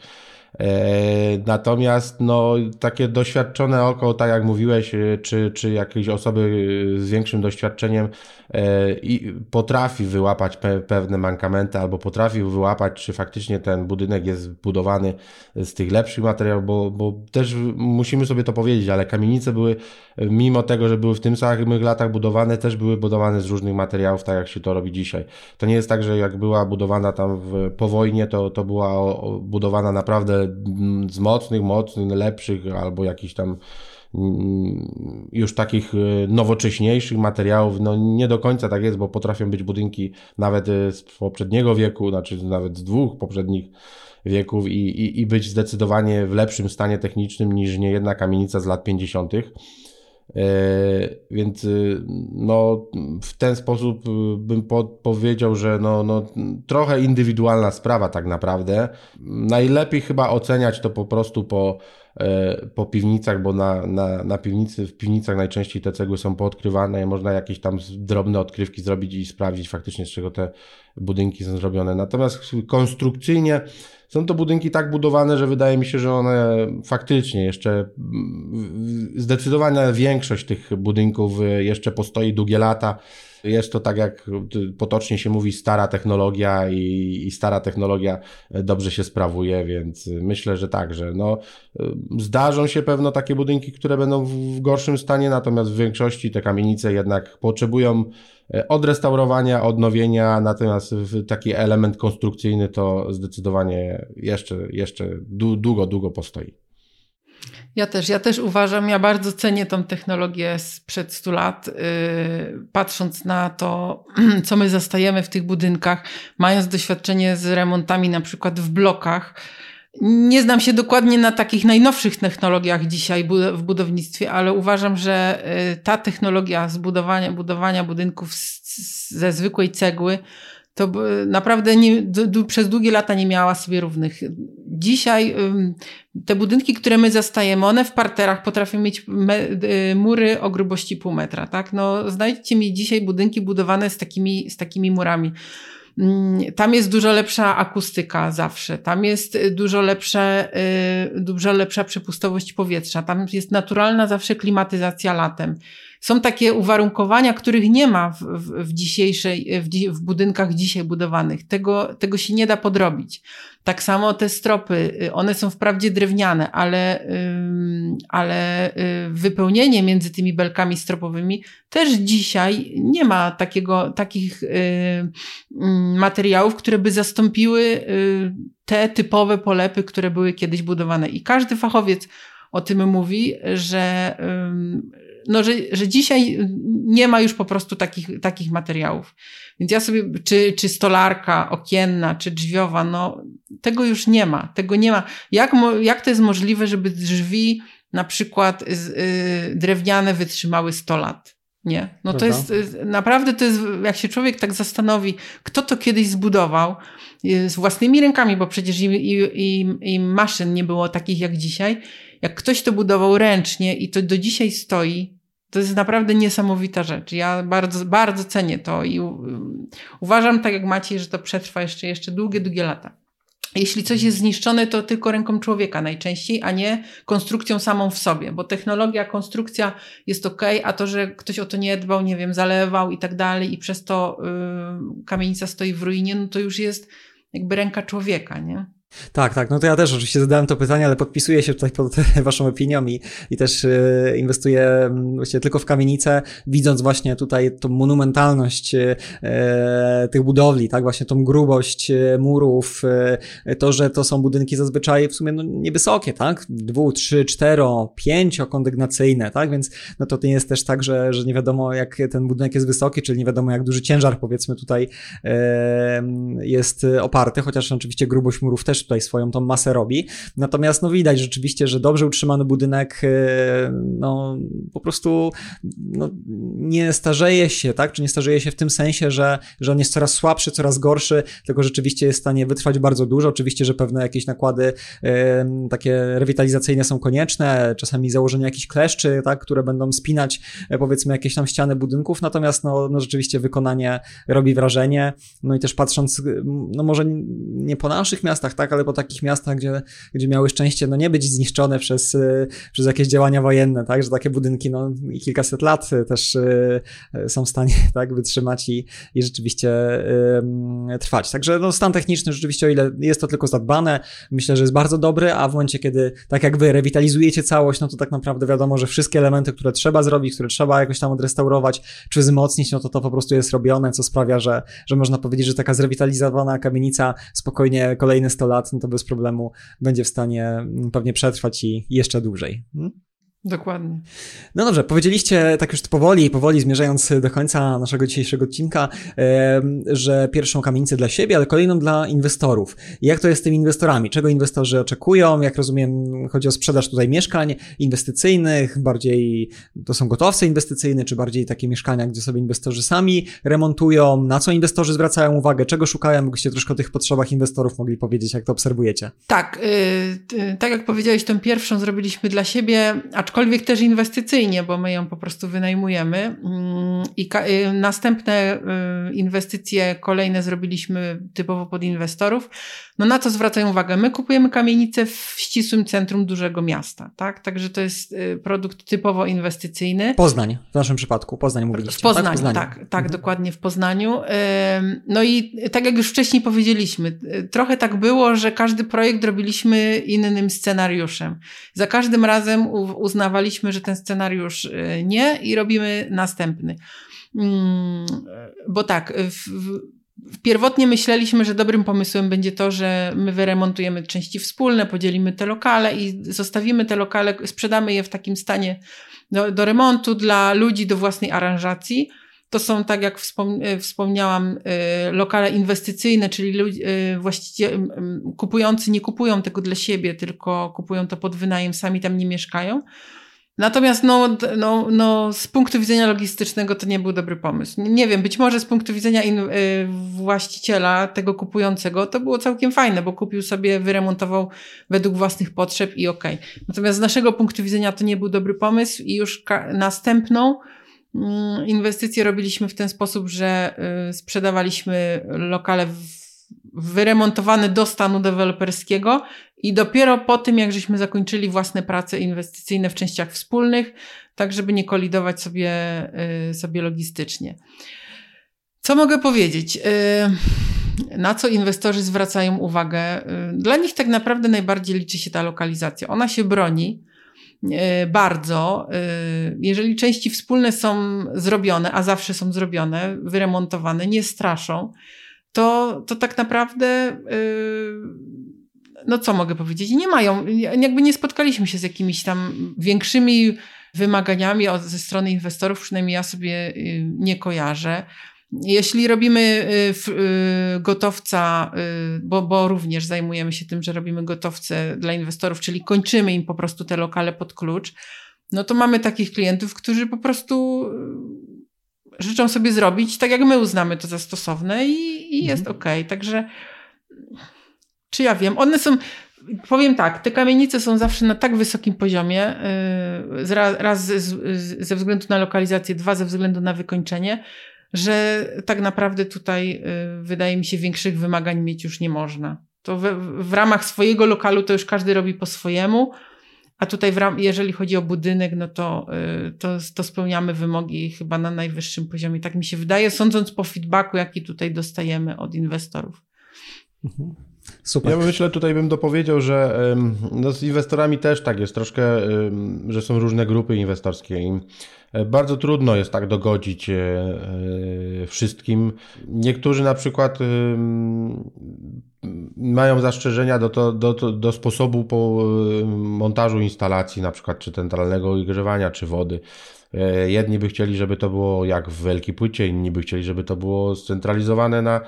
E, natomiast no, takie doświadczone oko, tak jak mówiłeś, e, czy, czy jakieś osoby z większym doświadczeniem e, i potrafi wyłapać pe pewne mankamenty albo potrafi wyłapać, czy faktycznie ten budynek jest budowany z tych lepszych materiałów, bo, bo też musimy sobie to powiedzieć, ale kamienice były, mimo tego, że były w tym samych latach budowane, też były budowane z różnych materiałów, tak jak się to robi dzisiaj. To nie jest tak, że jak była budowana tam w, po wojnie, to, to była budowana naprawdę z mocnych, mocnych, lepszych albo jakichś tam mm, już takich e, nowocześniejszych materiałów. No nie do końca tak jest, bo potrafią być budynki nawet e, z poprzedniego wieku, znaczy nawet z dwóch poprzednich wieków i, i, i być zdecydowanie w lepszym stanie technicznym niż niejedna kamienica z lat 50. E, więc y, no, w ten sposób y, bym powiedział, że no, no, trochę indywidualna sprawa tak naprawdę. Najlepiej chyba oceniać to po prostu po, e, po piwnicach, bo na, na, na piwnicy, w piwnicach najczęściej te cegły są poodkrywane i można jakieś tam drobne odkrywki zrobić i sprawdzić faktycznie z czego te budynki są zrobione. Natomiast konstrukcyjnie są to budynki tak budowane, że wydaje mi się, że one faktycznie jeszcze zdecydowana większość tych budynków y, jeszcze postoi długie lata. Jest to tak jak potocznie się mówi stara technologia i, i, stara technologia dobrze się sprawuje, więc myślę, że tak, że no, zdarzą się pewno takie budynki, które będą w gorszym stanie, natomiast w większości te kamienice jednak potrzebują odrestaurowania, odnowienia, natomiast taki element konstrukcyjny to zdecydowanie jeszcze, jeszcze długo, długo postoi.
Ja też, ja też uważam, ja bardzo cenię tą technologię sprzed 100 lat, yy, patrząc na to, (clears throat) co my zastajemy w tych budynkach, mając doświadczenie z remontami na przykład w blokach. Nie znam się dokładnie na takich najnowszych technologiach dzisiaj w budownictwie, ale uważam, że yy, ta technologia zbudowania budowania budynków ze zwykłej cegły to naprawdę nie, przez długie lata nie miała sobie równych. Dzisiaj te budynki, które my zastajemy, one w parterach potrafią mieć y, mury o grubości pół metra, tak? No, znajdźcie mi dzisiaj budynki budowane z takimi, z takimi murami. Mm, tam jest dużo lepsza akustyka zawsze, tam jest dużo, lepsze, y, dużo lepsza przepustowość powietrza, tam jest naturalna zawsze klimatyzacja latem. Są takie uwarunkowania, których nie ma w, w, w dzisiejszej, w, w, budynkach dzisiaj budowanych. Tego, tego się nie da podrobić. Tak samo te stropy, y, one są wprawdzie drewniane, ale, ale y, wypełnienie między tymi belkami stropowymi też dzisiaj nie ma takiego, takich y, materiałów, które by zastąpiły te typowe polepy, które były kiedyś budowane. I każdy fachowiec o tym mówi, że, no, że, że dzisiaj nie ma już po prostu takich, takich materiałów. Więc ja sobie, czy, czy stolarka okienna, czy drzwiowa, no tego już nie ma. Tego nie ma. Jak, jak to jest możliwe, żeby drzwi na przykład y, drewniane wytrzymały 100 lat? Nie. No to jest, y, naprawdę to jest, jak się człowiek tak zastanowi, kto to kiedyś zbudował y, z własnymi rękami, bo przecież i, i, i, i maszyn nie było takich jak dzisiaj, jak ktoś to budował ręcznie i to do dzisiaj stoi, to jest naprawdę niesamowita rzecz. Ja bardzo, bardzo cenię to i uważam, tak jak Maciej, że to przetrwa jeszcze, jeszcze długie, długie lata. Jeśli coś jest zniszczone, to tylko ręką człowieka najczęściej, a nie konstrukcją samą w sobie, bo technologia, konstrukcja jest ok, a to, że ktoś o to nie dbał, nie wiem, zalewał i tak dalej, i przez to yy, kamienica stoi w ruinie, no to już jest jakby ręka człowieka, nie?
Tak, tak. No to ja też oczywiście zadałem to pytanie, ale podpisuję się tutaj pod (laughs) Waszą opinią i, i też y, inwestuję mm, właściwie tylko w kamienice, widząc właśnie tutaj tą monumentalność y, tych budowli, tak, właśnie tą grubość y, murów, to, że to są budynki zazwyczaj w sumie no, niewysokie, tak, dwu, trzy, cztero, pięciokondygnacyjne, tak, więc no to nie jest też tak, że, że nie wiadomo jak ten budynek jest wysoki, czyli nie wiadomo jak duży ciężar powiedzmy tutaj jest oparty, chociaż oczywiście grubość murów też też tutaj swoją tą masę robi. Natomiast no widać rzeczywiście, że dobrze utrzymany budynek e, no po prostu no, nie starzeje się, tak? Czy nie starzeje się w tym sensie, że, że on jest coraz słabszy, coraz gorszy, tylko rzeczywiście jest w stanie wytrwać bardzo dużo. Oczywiście, że pewne jakieś nakłady e, takie rewitalizacyjne są konieczne, czasami założenie jakichś kleszczy, tak? Które będą spinać e, powiedzmy jakieś tam ściany budynków, natomiast no, no rzeczywiście wykonanie robi wrażenie. No i też patrząc, no może nie po naszych miastach, tak? Tak, ale po takich miastach, gdzie, gdzie miały szczęście no nie być zniszczone przez, przez jakieś działania wojenne, tak, że takie budynki no kilkaset lat też są w stanie (laughs) tak wytrzymać i, i rzeczywiście trwać. Także no, stan techniczny rzeczywiście, o ile jest to tylko zadbane, myślę, że jest bardzo dobry, a w momencie, kiedy tak jak wy rewitalizujecie całość, no to tak naprawdę wiadomo, że wszystkie elementy, które trzeba zrobić, które trzeba jakoś tam odrestaurować, czy wzmocnić, no to to po prostu jest robione, co sprawia, że, że można powiedzieć, że taka zrewitalizowana kamienica spokojnie kolejne 100 lat, no to bez problemu będzie w stanie mm, pewnie przetrwać i jeszcze dłużej. Hmm?
Dokładnie.
No dobrze, powiedzieliście tak już powoli, powoli zmierzając do końca naszego dzisiejszego odcinka, że pierwszą kamienicę dla siebie, ale kolejną dla inwestorów. Jak to jest z tymi inwestorami? Czego inwestorzy oczekują? Jak rozumiem, chodzi o sprzedaż tutaj mieszkań inwestycyjnych, bardziej to są gotowce inwestycyjne, czy bardziej takie mieszkania, gdzie sobie inwestorzy sami remontują? Na co inwestorzy zwracają uwagę? Czego szukają? Byście troszkę o tych potrzebach inwestorów mogli powiedzieć, jak to obserwujecie?
Tak, yy, tak jak powiedziałeś, tą pierwszą zrobiliśmy dla siebie, a aczkolwiek też inwestycyjnie, bo my ją po prostu wynajmujemy. Mm, I y, następne y, inwestycje kolejne zrobiliśmy typowo pod inwestorów. No na co zwracają uwagę? My kupujemy kamienice w ścisłym centrum dużego miasta, tak? Także to jest y, produkt typowo inwestycyjny.
Poznań w naszym przypadku, Poznań mówiliście.
W Poznaniu, tak, Poznaniu. tak, tak mhm. dokładnie w Poznaniu. No i tak jak już wcześniej powiedzieliśmy, trochę tak było, że każdy projekt robiliśmy innym scenariuszem. Za każdym razem uznawaliśmy, że ten scenariusz y, nie i robimy następny. Mm, bo tak, w, Pierwotnie myśleliśmy, że dobrym pomysłem będzie to, że my wyremontujemy części wspólne, podzielimy te lokale i zostawimy te lokale, sprzedamy je w takim stanie do, do remontu dla ludzi do własnej aranżacji. To są, tak jak e, wspomniałam, e, lokale inwestycyjne, czyli właściwie kupujący nie kupują tego dla siebie, tylko kupują to pod wynajem, sami tam nie mieszkają. Natomiast no, no, no, z punktu widzenia logistycznego to nie był dobry pomysł. Nie wiem, być może z punktu widzenia in, y, właściciela, tego kupującego, to było całkiem fajne, bo kupił sobie, wyremontował według własnych potrzeb i okej. Okay. Natomiast z naszego punktu widzenia to nie był dobry pomysł i już następną y, inwestycję robiliśmy w ten sposób, że y, sprzedawaliśmy lokale w wyremontowany do stanu deweloperskiego i dopiero po tym, jak żeśmy zakończyli własne prace inwestycyjne w częściach wspólnych, tak żeby nie kolidować sobie, y, sobie logistycznie. Co mogę powiedzieć? Y, na co inwestorzy zwracają uwagę? Dla nich tak naprawdę najbardziej liczy się ta lokalizacja. Ona się broni bardzo. Jeżeli części wspólne są zrobione, a zawsze są zrobione, wyremontowane, nie straszą, to, to tak naprawdę, yy, no co mogę powiedzieć, nie mają, jakby nie spotkaliśmy się z jakimiś tam większymi wymaganiami ze strony inwestorów, przynajmniej ja sobie nie kojarzę. Jeśli robimy y, y, gotowca, y, bo, bo również zajmujemy się tym, że robimy gotowce dla inwestorów, czyli kończymy im po prostu te lokale pod klucz, no to mamy takich klientów, którzy po prostu życzą sobie zrobić tak, jak my uznamy to za stosowne i, i jest mhm. ok. Także czy ja wiem, one są, powiem tak, te kamienice są zawsze na tak wysokim poziomie, raz ze względu na lokalizację, dwa ze względu na wykończenie, że tak naprawdę tutaj yy, wydaje mi się większych wymagań mieć już nie można. To w, w ramach swojego lokalu to już każdy robi po swojemu, a tutaj, jeżeli chodzi o budynek, no to, y, to, to spełniamy wymogi chyba na najwyższym poziomie. Tak mi się wydaje, sądząc po feedbacku, jaki tutaj dostajemy od inwestorów.
Mhm. Super. Ja myślę, tutaj bym dopowiedział, że no z inwestorami też tak jest troszkę, że są różne grupy inwestorskie i e, bardzo trudno jest tak dogodzić e, e, wszystkim. Niektórzy na przykład mają zastrzeżenia do, to, do, do sposobu po montażu instalacji, na przykład czy centralnego ogrzewania, czy wody. Jedni by chcieli, żeby to było jak w wielkiej płycie, inni by chcieli, żeby to było scentralizowane na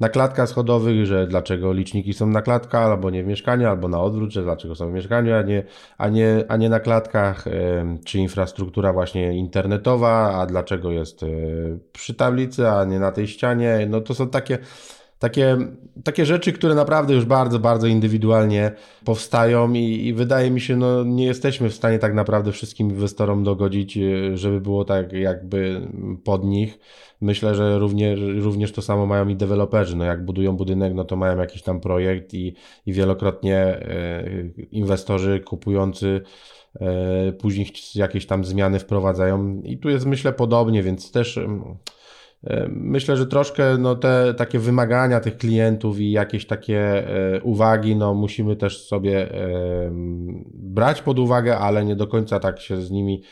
na klatkach schodowych, że dlaczego liczniki są na klatkach, albo nie w mieszkaniu, albo na odwrót, że dlaczego są w mieszkaniu, a nie, a nie, a nie na klatkach, czy infrastruktura właśnie internetowa, a dlaczego jest e, przy tablicy, a nie na tej ścianie. No to są takie takie, takie rzeczy, które naprawdę już bardzo, bardzo indywidualnie powstają i, i, wydaje mi się, no nie jesteśmy w stanie tak naprawdę wszystkim inwestorom dogodzić, e, żeby było tak jakby pod nich. Myślę, że również, również to samo mają i deweloperzy. No jak budują budynek, no to mają jakiś tam projekt i, i wielokrotnie e, inwestorzy kupujący e, później jakieś tam zmiany wprowadzają i tu jest myślę podobnie, więc też E, myślę, że troszkę no, te takie wymagania tych klientów i jakieś takie e, uwagi no, musimy też sobie e, brać pod uwagę, ale nie do końca tak się z nimi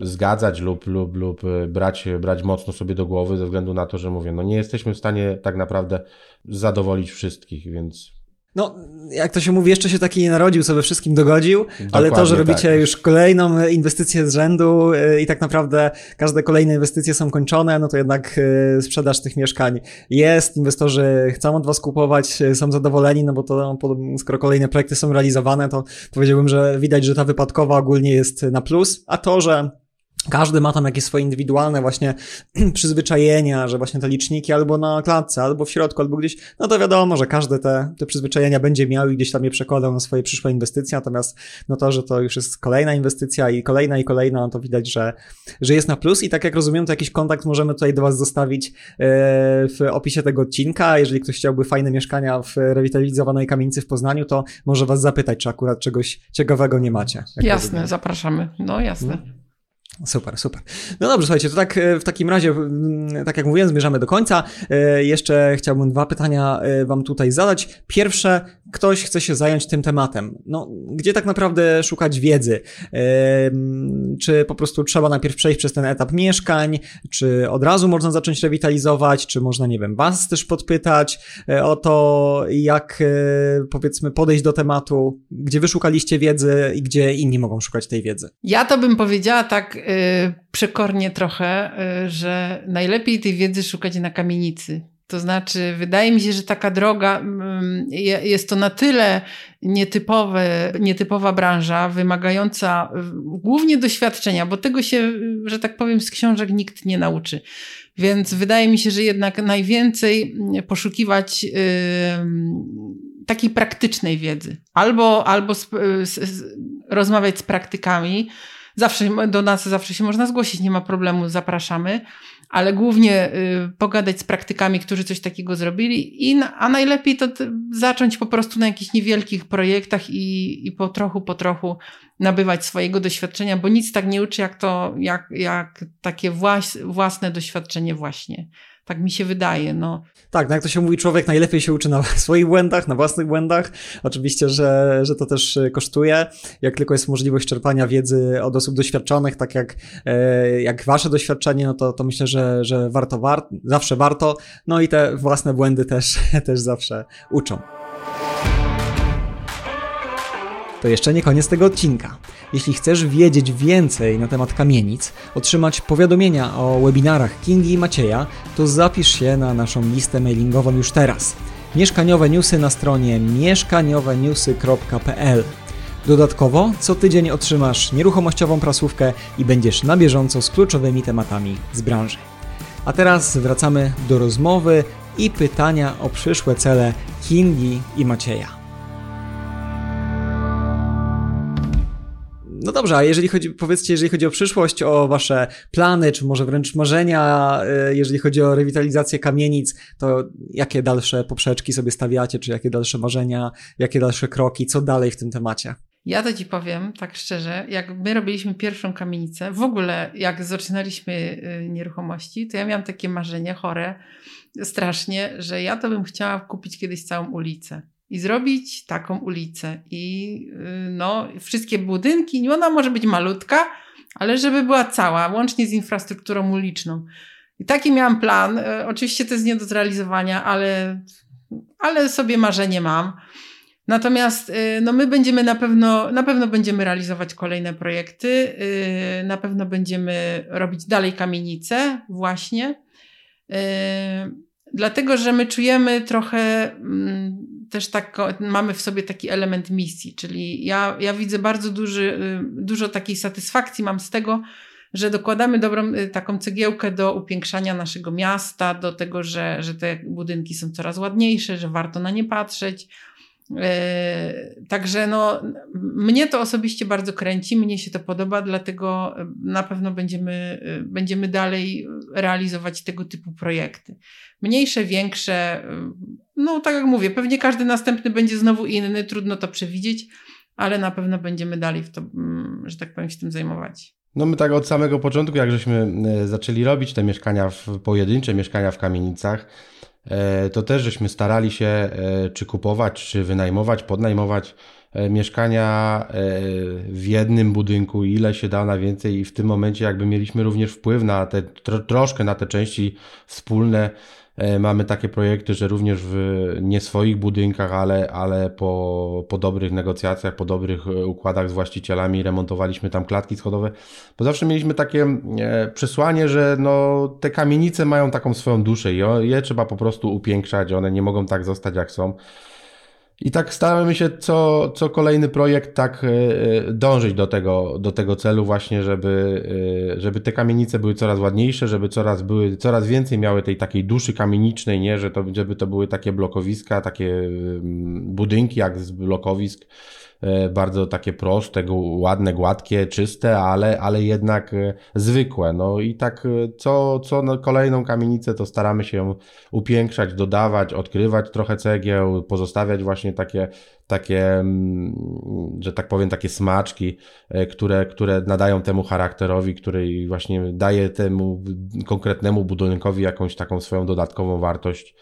zgadzać lub, lub, lub brać, brać mocno sobie do głowy ze względu na to, że mówię, no nie jesteśmy w stanie tak naprawdę zadowolić wszystkich, więc
no, jak to się mówi, jeszcze się taki nie narodził, sobie wszystkim dogodził, Dokładnie ale to, że robicie tak. już kolejną inwestycję z rzędu y, i tak naprawdę każde kolejne inwestycje są kończone, no to jednak y, sprzedaż tych mieszkań jest, inwestorzy chcą od was kupować, y, są zadowoleni, no bo to skoro kolejne projekty są realizowane, to powiedziałbym, że widać, że ta wypadkowa ogólnie jest na plus, a to, że każdy ma tam jakieś swoje indywidualne właśnie (clears throat) przyzwyczajenia, że właśnie te liczniki albo na klatce, albo w środku, albo gdzieś, no to wiadomo, że każdy te, te przyzwyczajenia będzie miał i gdzieś tam je przekładał na swoje przyszłe inwestycje, natomiast no to, że to już jest kolejna inwestycja i kolejna i kolejna, no to widać, że, że jest na plus i tak jak rozumiem, to jakiś kontakt możemy tutaj do Was zostawić e, w opisie tego odcinka. Jeżeli ktoś chciałby fajne mieszkania w rewitalizowanej kamienicy w Poznaniu, to może Was zapytać, czy akurat czegoś ciekawego nie macie.
Jasne, rozumiem. zapraszamy. No jasne. Hmm.
Super, super. No dobrze, słuchajcie, to tak e, w takim razie, tak jak mówiłem, zmierzamy do końca. E, jeszcze chciałbym dwa pytania e, Wam tutaj zadać. Pierwsze, ktoś chce się zająć tym tematem. No, gdzie tak naprawdę szukać wiedzy? Czy po prostu trzeba najpierw przejść przez ten etap mieszkań? Czy od razu można zacząć rewitalizować? Czy można, nie wiem, Was też podpytać o to, jak powiedzmy podejść do tematu? Gdzie Wy szukaliście wiedzy i gdzie inni mogą szukać tej wiedzy?
Ja to bym powiedziała tak przekornie trochę, y, że najlepiej tej wiedzy szukać na kamienicy. To znaczy, wydaje mi się, że taka droga mm, jest to na tyle nietypowe, nietypowa branża, wymagająca głównie doświadczenia, bo tego się, że tak powiem, z książek nikt nie nauczy. Więc wydaje mi się, że jednak najwięcej poszukiwać yy, takiej praktycznej wiedzy. Albo, albo z, z, rozmawiać z praktykami, Zawsze do nas zawsze się można zgłosić, nie ma problemu, zapraszamy, ale głównie y, pogadać z praktykami, którzy coś takiego zrobili, i, a najlepiej to zacząć po prostu na jakichś niewielkich projektach i, i po trochu, po trochu nabywać swojego doświadczenia, bo nic tak nie uczy jak to, jak, jak takie włas, własne doświadczenie właśnie. Tak mi się wydaje. No.
Tak, no jak to się mówi, człowiek najlepiej się uczy na (laughs) swoich błędach, na własnych błędach. Oczywiście, że, że to też e, kosztuje. Jak tylko jest możliwość czerpania wiedzy od osób doświadczonych, tak jak, e, jak wasze doświadczenie, no to, to myślę, że, że warto, war, zawsze warto. No i te własne błędy też, (laughs) też zawsze uczą. To jeszcze nie koniec tego odcinka. Jeśli chcesz wiedzieć więcej na temat kamienic, otrzymać powiadomienia o webinarach Kingi i Macieja, to zapisz się na naszą listę mailingową już teraz. Mieszkaniowe newsy na stronie mieszkanioweniewsy.pl Dodatkowo co tydzień otrzymasz nieruchomościową prasówkę i będziesz na bieżąco z kluczowymi tematami z branży. A teraz wracamy do rozmowy i pytania o przyszłe cele Kingi i Macieja. No dobrze, a jeżeli chodzi, powiedzcie, jeżeli chodzi o przyszłość, o wasze plany, czy może wręcz marzenia, e, jeżeli chodzi o rewitalizację kamienic, to jakie dalsze poprzeczki sobie stawiacie, czy jakie dalsze marzenia, jakie dalsze kroki, co dalej w tym temacie?
Ja to ci powiem tak szczerze, jak my robiliśmy pierwszą kamienicę, w ogóle jak zaczynaliśmy y, nieruchomości, to ja miałam takie marzenie chore strasznie, że ja to bym chciała kupić kiedyś całą ulicę i zrobić taką ulicę. I y, no, wszystkie budynki, ona może być malutka, ale żeby była cała, łącznie z infrastrukturą uliczną. I taki miałam plan. Y, oczywiście to jest nie do zrealizowania, ale, ale sobie marzenie mam. Natomiast y, no my będziemy na pewno, na pewno będziemy realizować kolejne projekty, na pewno będziemy robić dalej kamienice właśnie, dlatego że my czujemy trochę mm, też tak, mamy w sobie taki element misji, czyli ja, ja widzę bardzo duży, y, dużo takiej satysfakcji mam z tego, że dokładamy dobrą taką cegiełkę do upiększania naszego miasta, do tego, że, że te budynki są coraz ładniejsze, że warto na nie patrzeć. Także no, mnie to osobiście bardzo kręci, mnie się to podoba, dlatego na pewno będziemy, będziemy dalej realizować tego typu projekty. Mniejsze, większe, no tak jak mówię, pewnie każdy następny będzie znowu inny, trudno to przewidzieć, ale na pewno będziemy dalej w to, mm, że tak powiem, się tym zajmować.
No my tak od samego początku, jak żeśmy e, zaczęli robić te mieszkania w, pojedyncze, mieszkania w kamienicach, e, to też żeśmy starali się e, czy kupować, czy wynajmować, podnajmować mieszkania w jednym budynku, ile się da na więcej i w tym momencie jakby mieliśmy również wpływ na te, tro, troszkę na te części wspólne, mamy takie projekty, że również w nie swoich budynkach, ale, ale po, po dobrych negocjacjach, po dobrych e, układach z właścicielami remontowaliśmy tam klatki schodowe, bo zawsze mieliśmy takie e, przesłanie, że no, te kamienice mają taką swoją duszę i je trzeba po prostu upiększać, one nie mogą tak zostać jak są. I tak staramy się co, co kolejny projekt tak e, e, dążyć do tego, do tego celu właśnie, żeby, e, żeby te kamienice były coraz ładniejsze, żeby coraz były, coraz więcej miały tej takiej duszy kamienicznej, nie, że to, żeby to były takie blokowiska, takie budynki jak z blokowisk, bardzo takie proste, ładne, gładkie, czyste, ale, ale jednak e, zwykłe. No i tak e, co, co kolejną kamienicę to staramy się upiększać, dodawać, odkrywać trochę cegieł, pozostawiać właśnie takie, takie, mm, że tak powiem, takie smaczki, które, które nadają temu charakterowi, który właśnie daje temu konkretnemu budynkowi jakąś taką swoją dodatkową wartość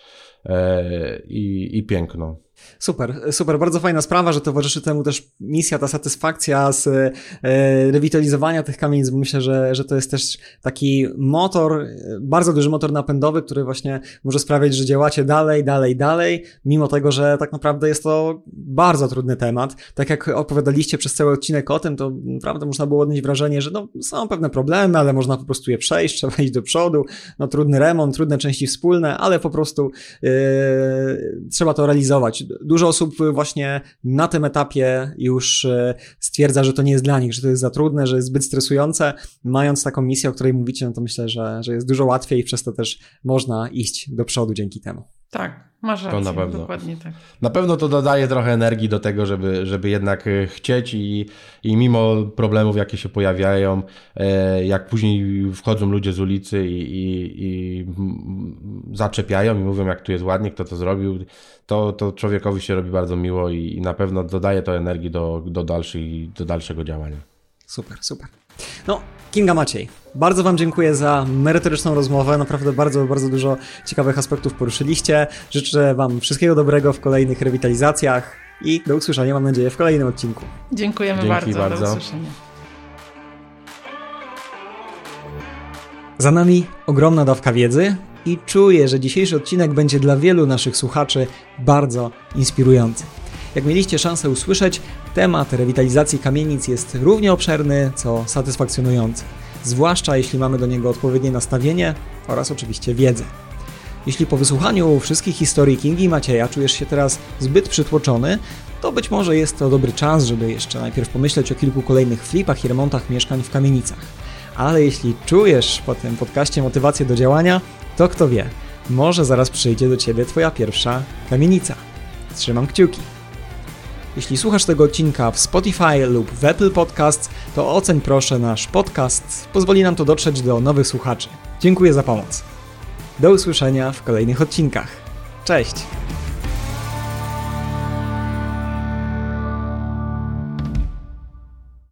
i, i piękno.
Super, super, bardzo fajna sprawa, że towarzyszy temu też misja, ta satysfakcja z e, rewitalizowania tych kamienic, bo myślę, że, że to jest też taki motor, bardzo duży motor napędowy, który właśnie może sprawiać, że działacie dalej, dalej, dalej, mimo tego, że tak naprawdę jest to bardzo trudny temat. Tak jak opowiadaliście przez cały odcinek o tym, to naprawdę można było odnieść wrażenie, że no, są pewne problemy, ale można po prostu je przejść, (laughs) trzeba iść do przodu, no trudny remont, trudne części wspólne, ale po prostu yy, trzeba to realizować dużo osób właśnie na tym etapie już e, stwierdza, że to nie jest dla nich, że to jest za trudne, że jest zbyt stresujące. Mając taką misję, o której mówicie, no to myślę, że, że jest dużo łatwiej i przez to też można iść do przodu dzięki temu.
Tak, masz rację, to na pewno. dokładnie tak.
Na pewno to dodaje trochę energii do tego, żeby, żeby jednak e, chcieć i, i mimo problemów, jakie się pojawiają, e, jak później wchodzą ludzie z ulicy i, i, i zaczepiają i mówią, jak tu jest ładnie, kto to zrobił, to, to człowiekowi się robi bardzo miło i, i na pewno dodaje to energii do, do, dalszej, do dalszego działania.
Super, super. No, Kinga Maciej, bardzo Wam dziękuję za merytoryczną rozmowę. Naprawdę bardzo, bardzo dużo ciekawych aspektów poruszyliście. Życzę Wam wszystkiego dobrego w kolejnych rewitalizacjach i do usłyszenia, mam nadzieję, w kolejnym odcinku.
Dziękujemy bardzo, bardzo. Do usłyszenia.
Za nami ogromna dawka wiedzy i czuję, że dzisiejszy odcinek będzie dla wielu naszych słuchaczy bardzo inspirujący. Jak mieliście szansę usłyszeć, temat rewitalizacji kamienic jest równie obszerny, co satysfakcjonujący, zwłaszcza jeśli mamy do niego odpowiednie nastawienie oraz oczywiście wiedzę. Jeśli po wysłuchaniu wszystkich historii Kingi i Macieja czujesz się teraz zbyt przytłoczony, to być może jest to dobry czas, żeby jeszcze najpierw pomyśleć o kilku kolejnych flipach i remontach mieszkań w kamienicach. Ale jeśli czujesz po tym podcaście motywację do działania, to kto wie, może zaraz przyjdzie do Ciebie Twoja pierwsza kamienica. Trzymam kciuki. Jeśli słuchasz tego odcinka w Spotify lub w Apple Podcasts, to oceń proszę nasz podcast. Pozwoli nam to dotrzeć do nowych słuchaczy. Dziękuję za pomoc. Do usłyszenia w kolejnych odcinkach. Cześć!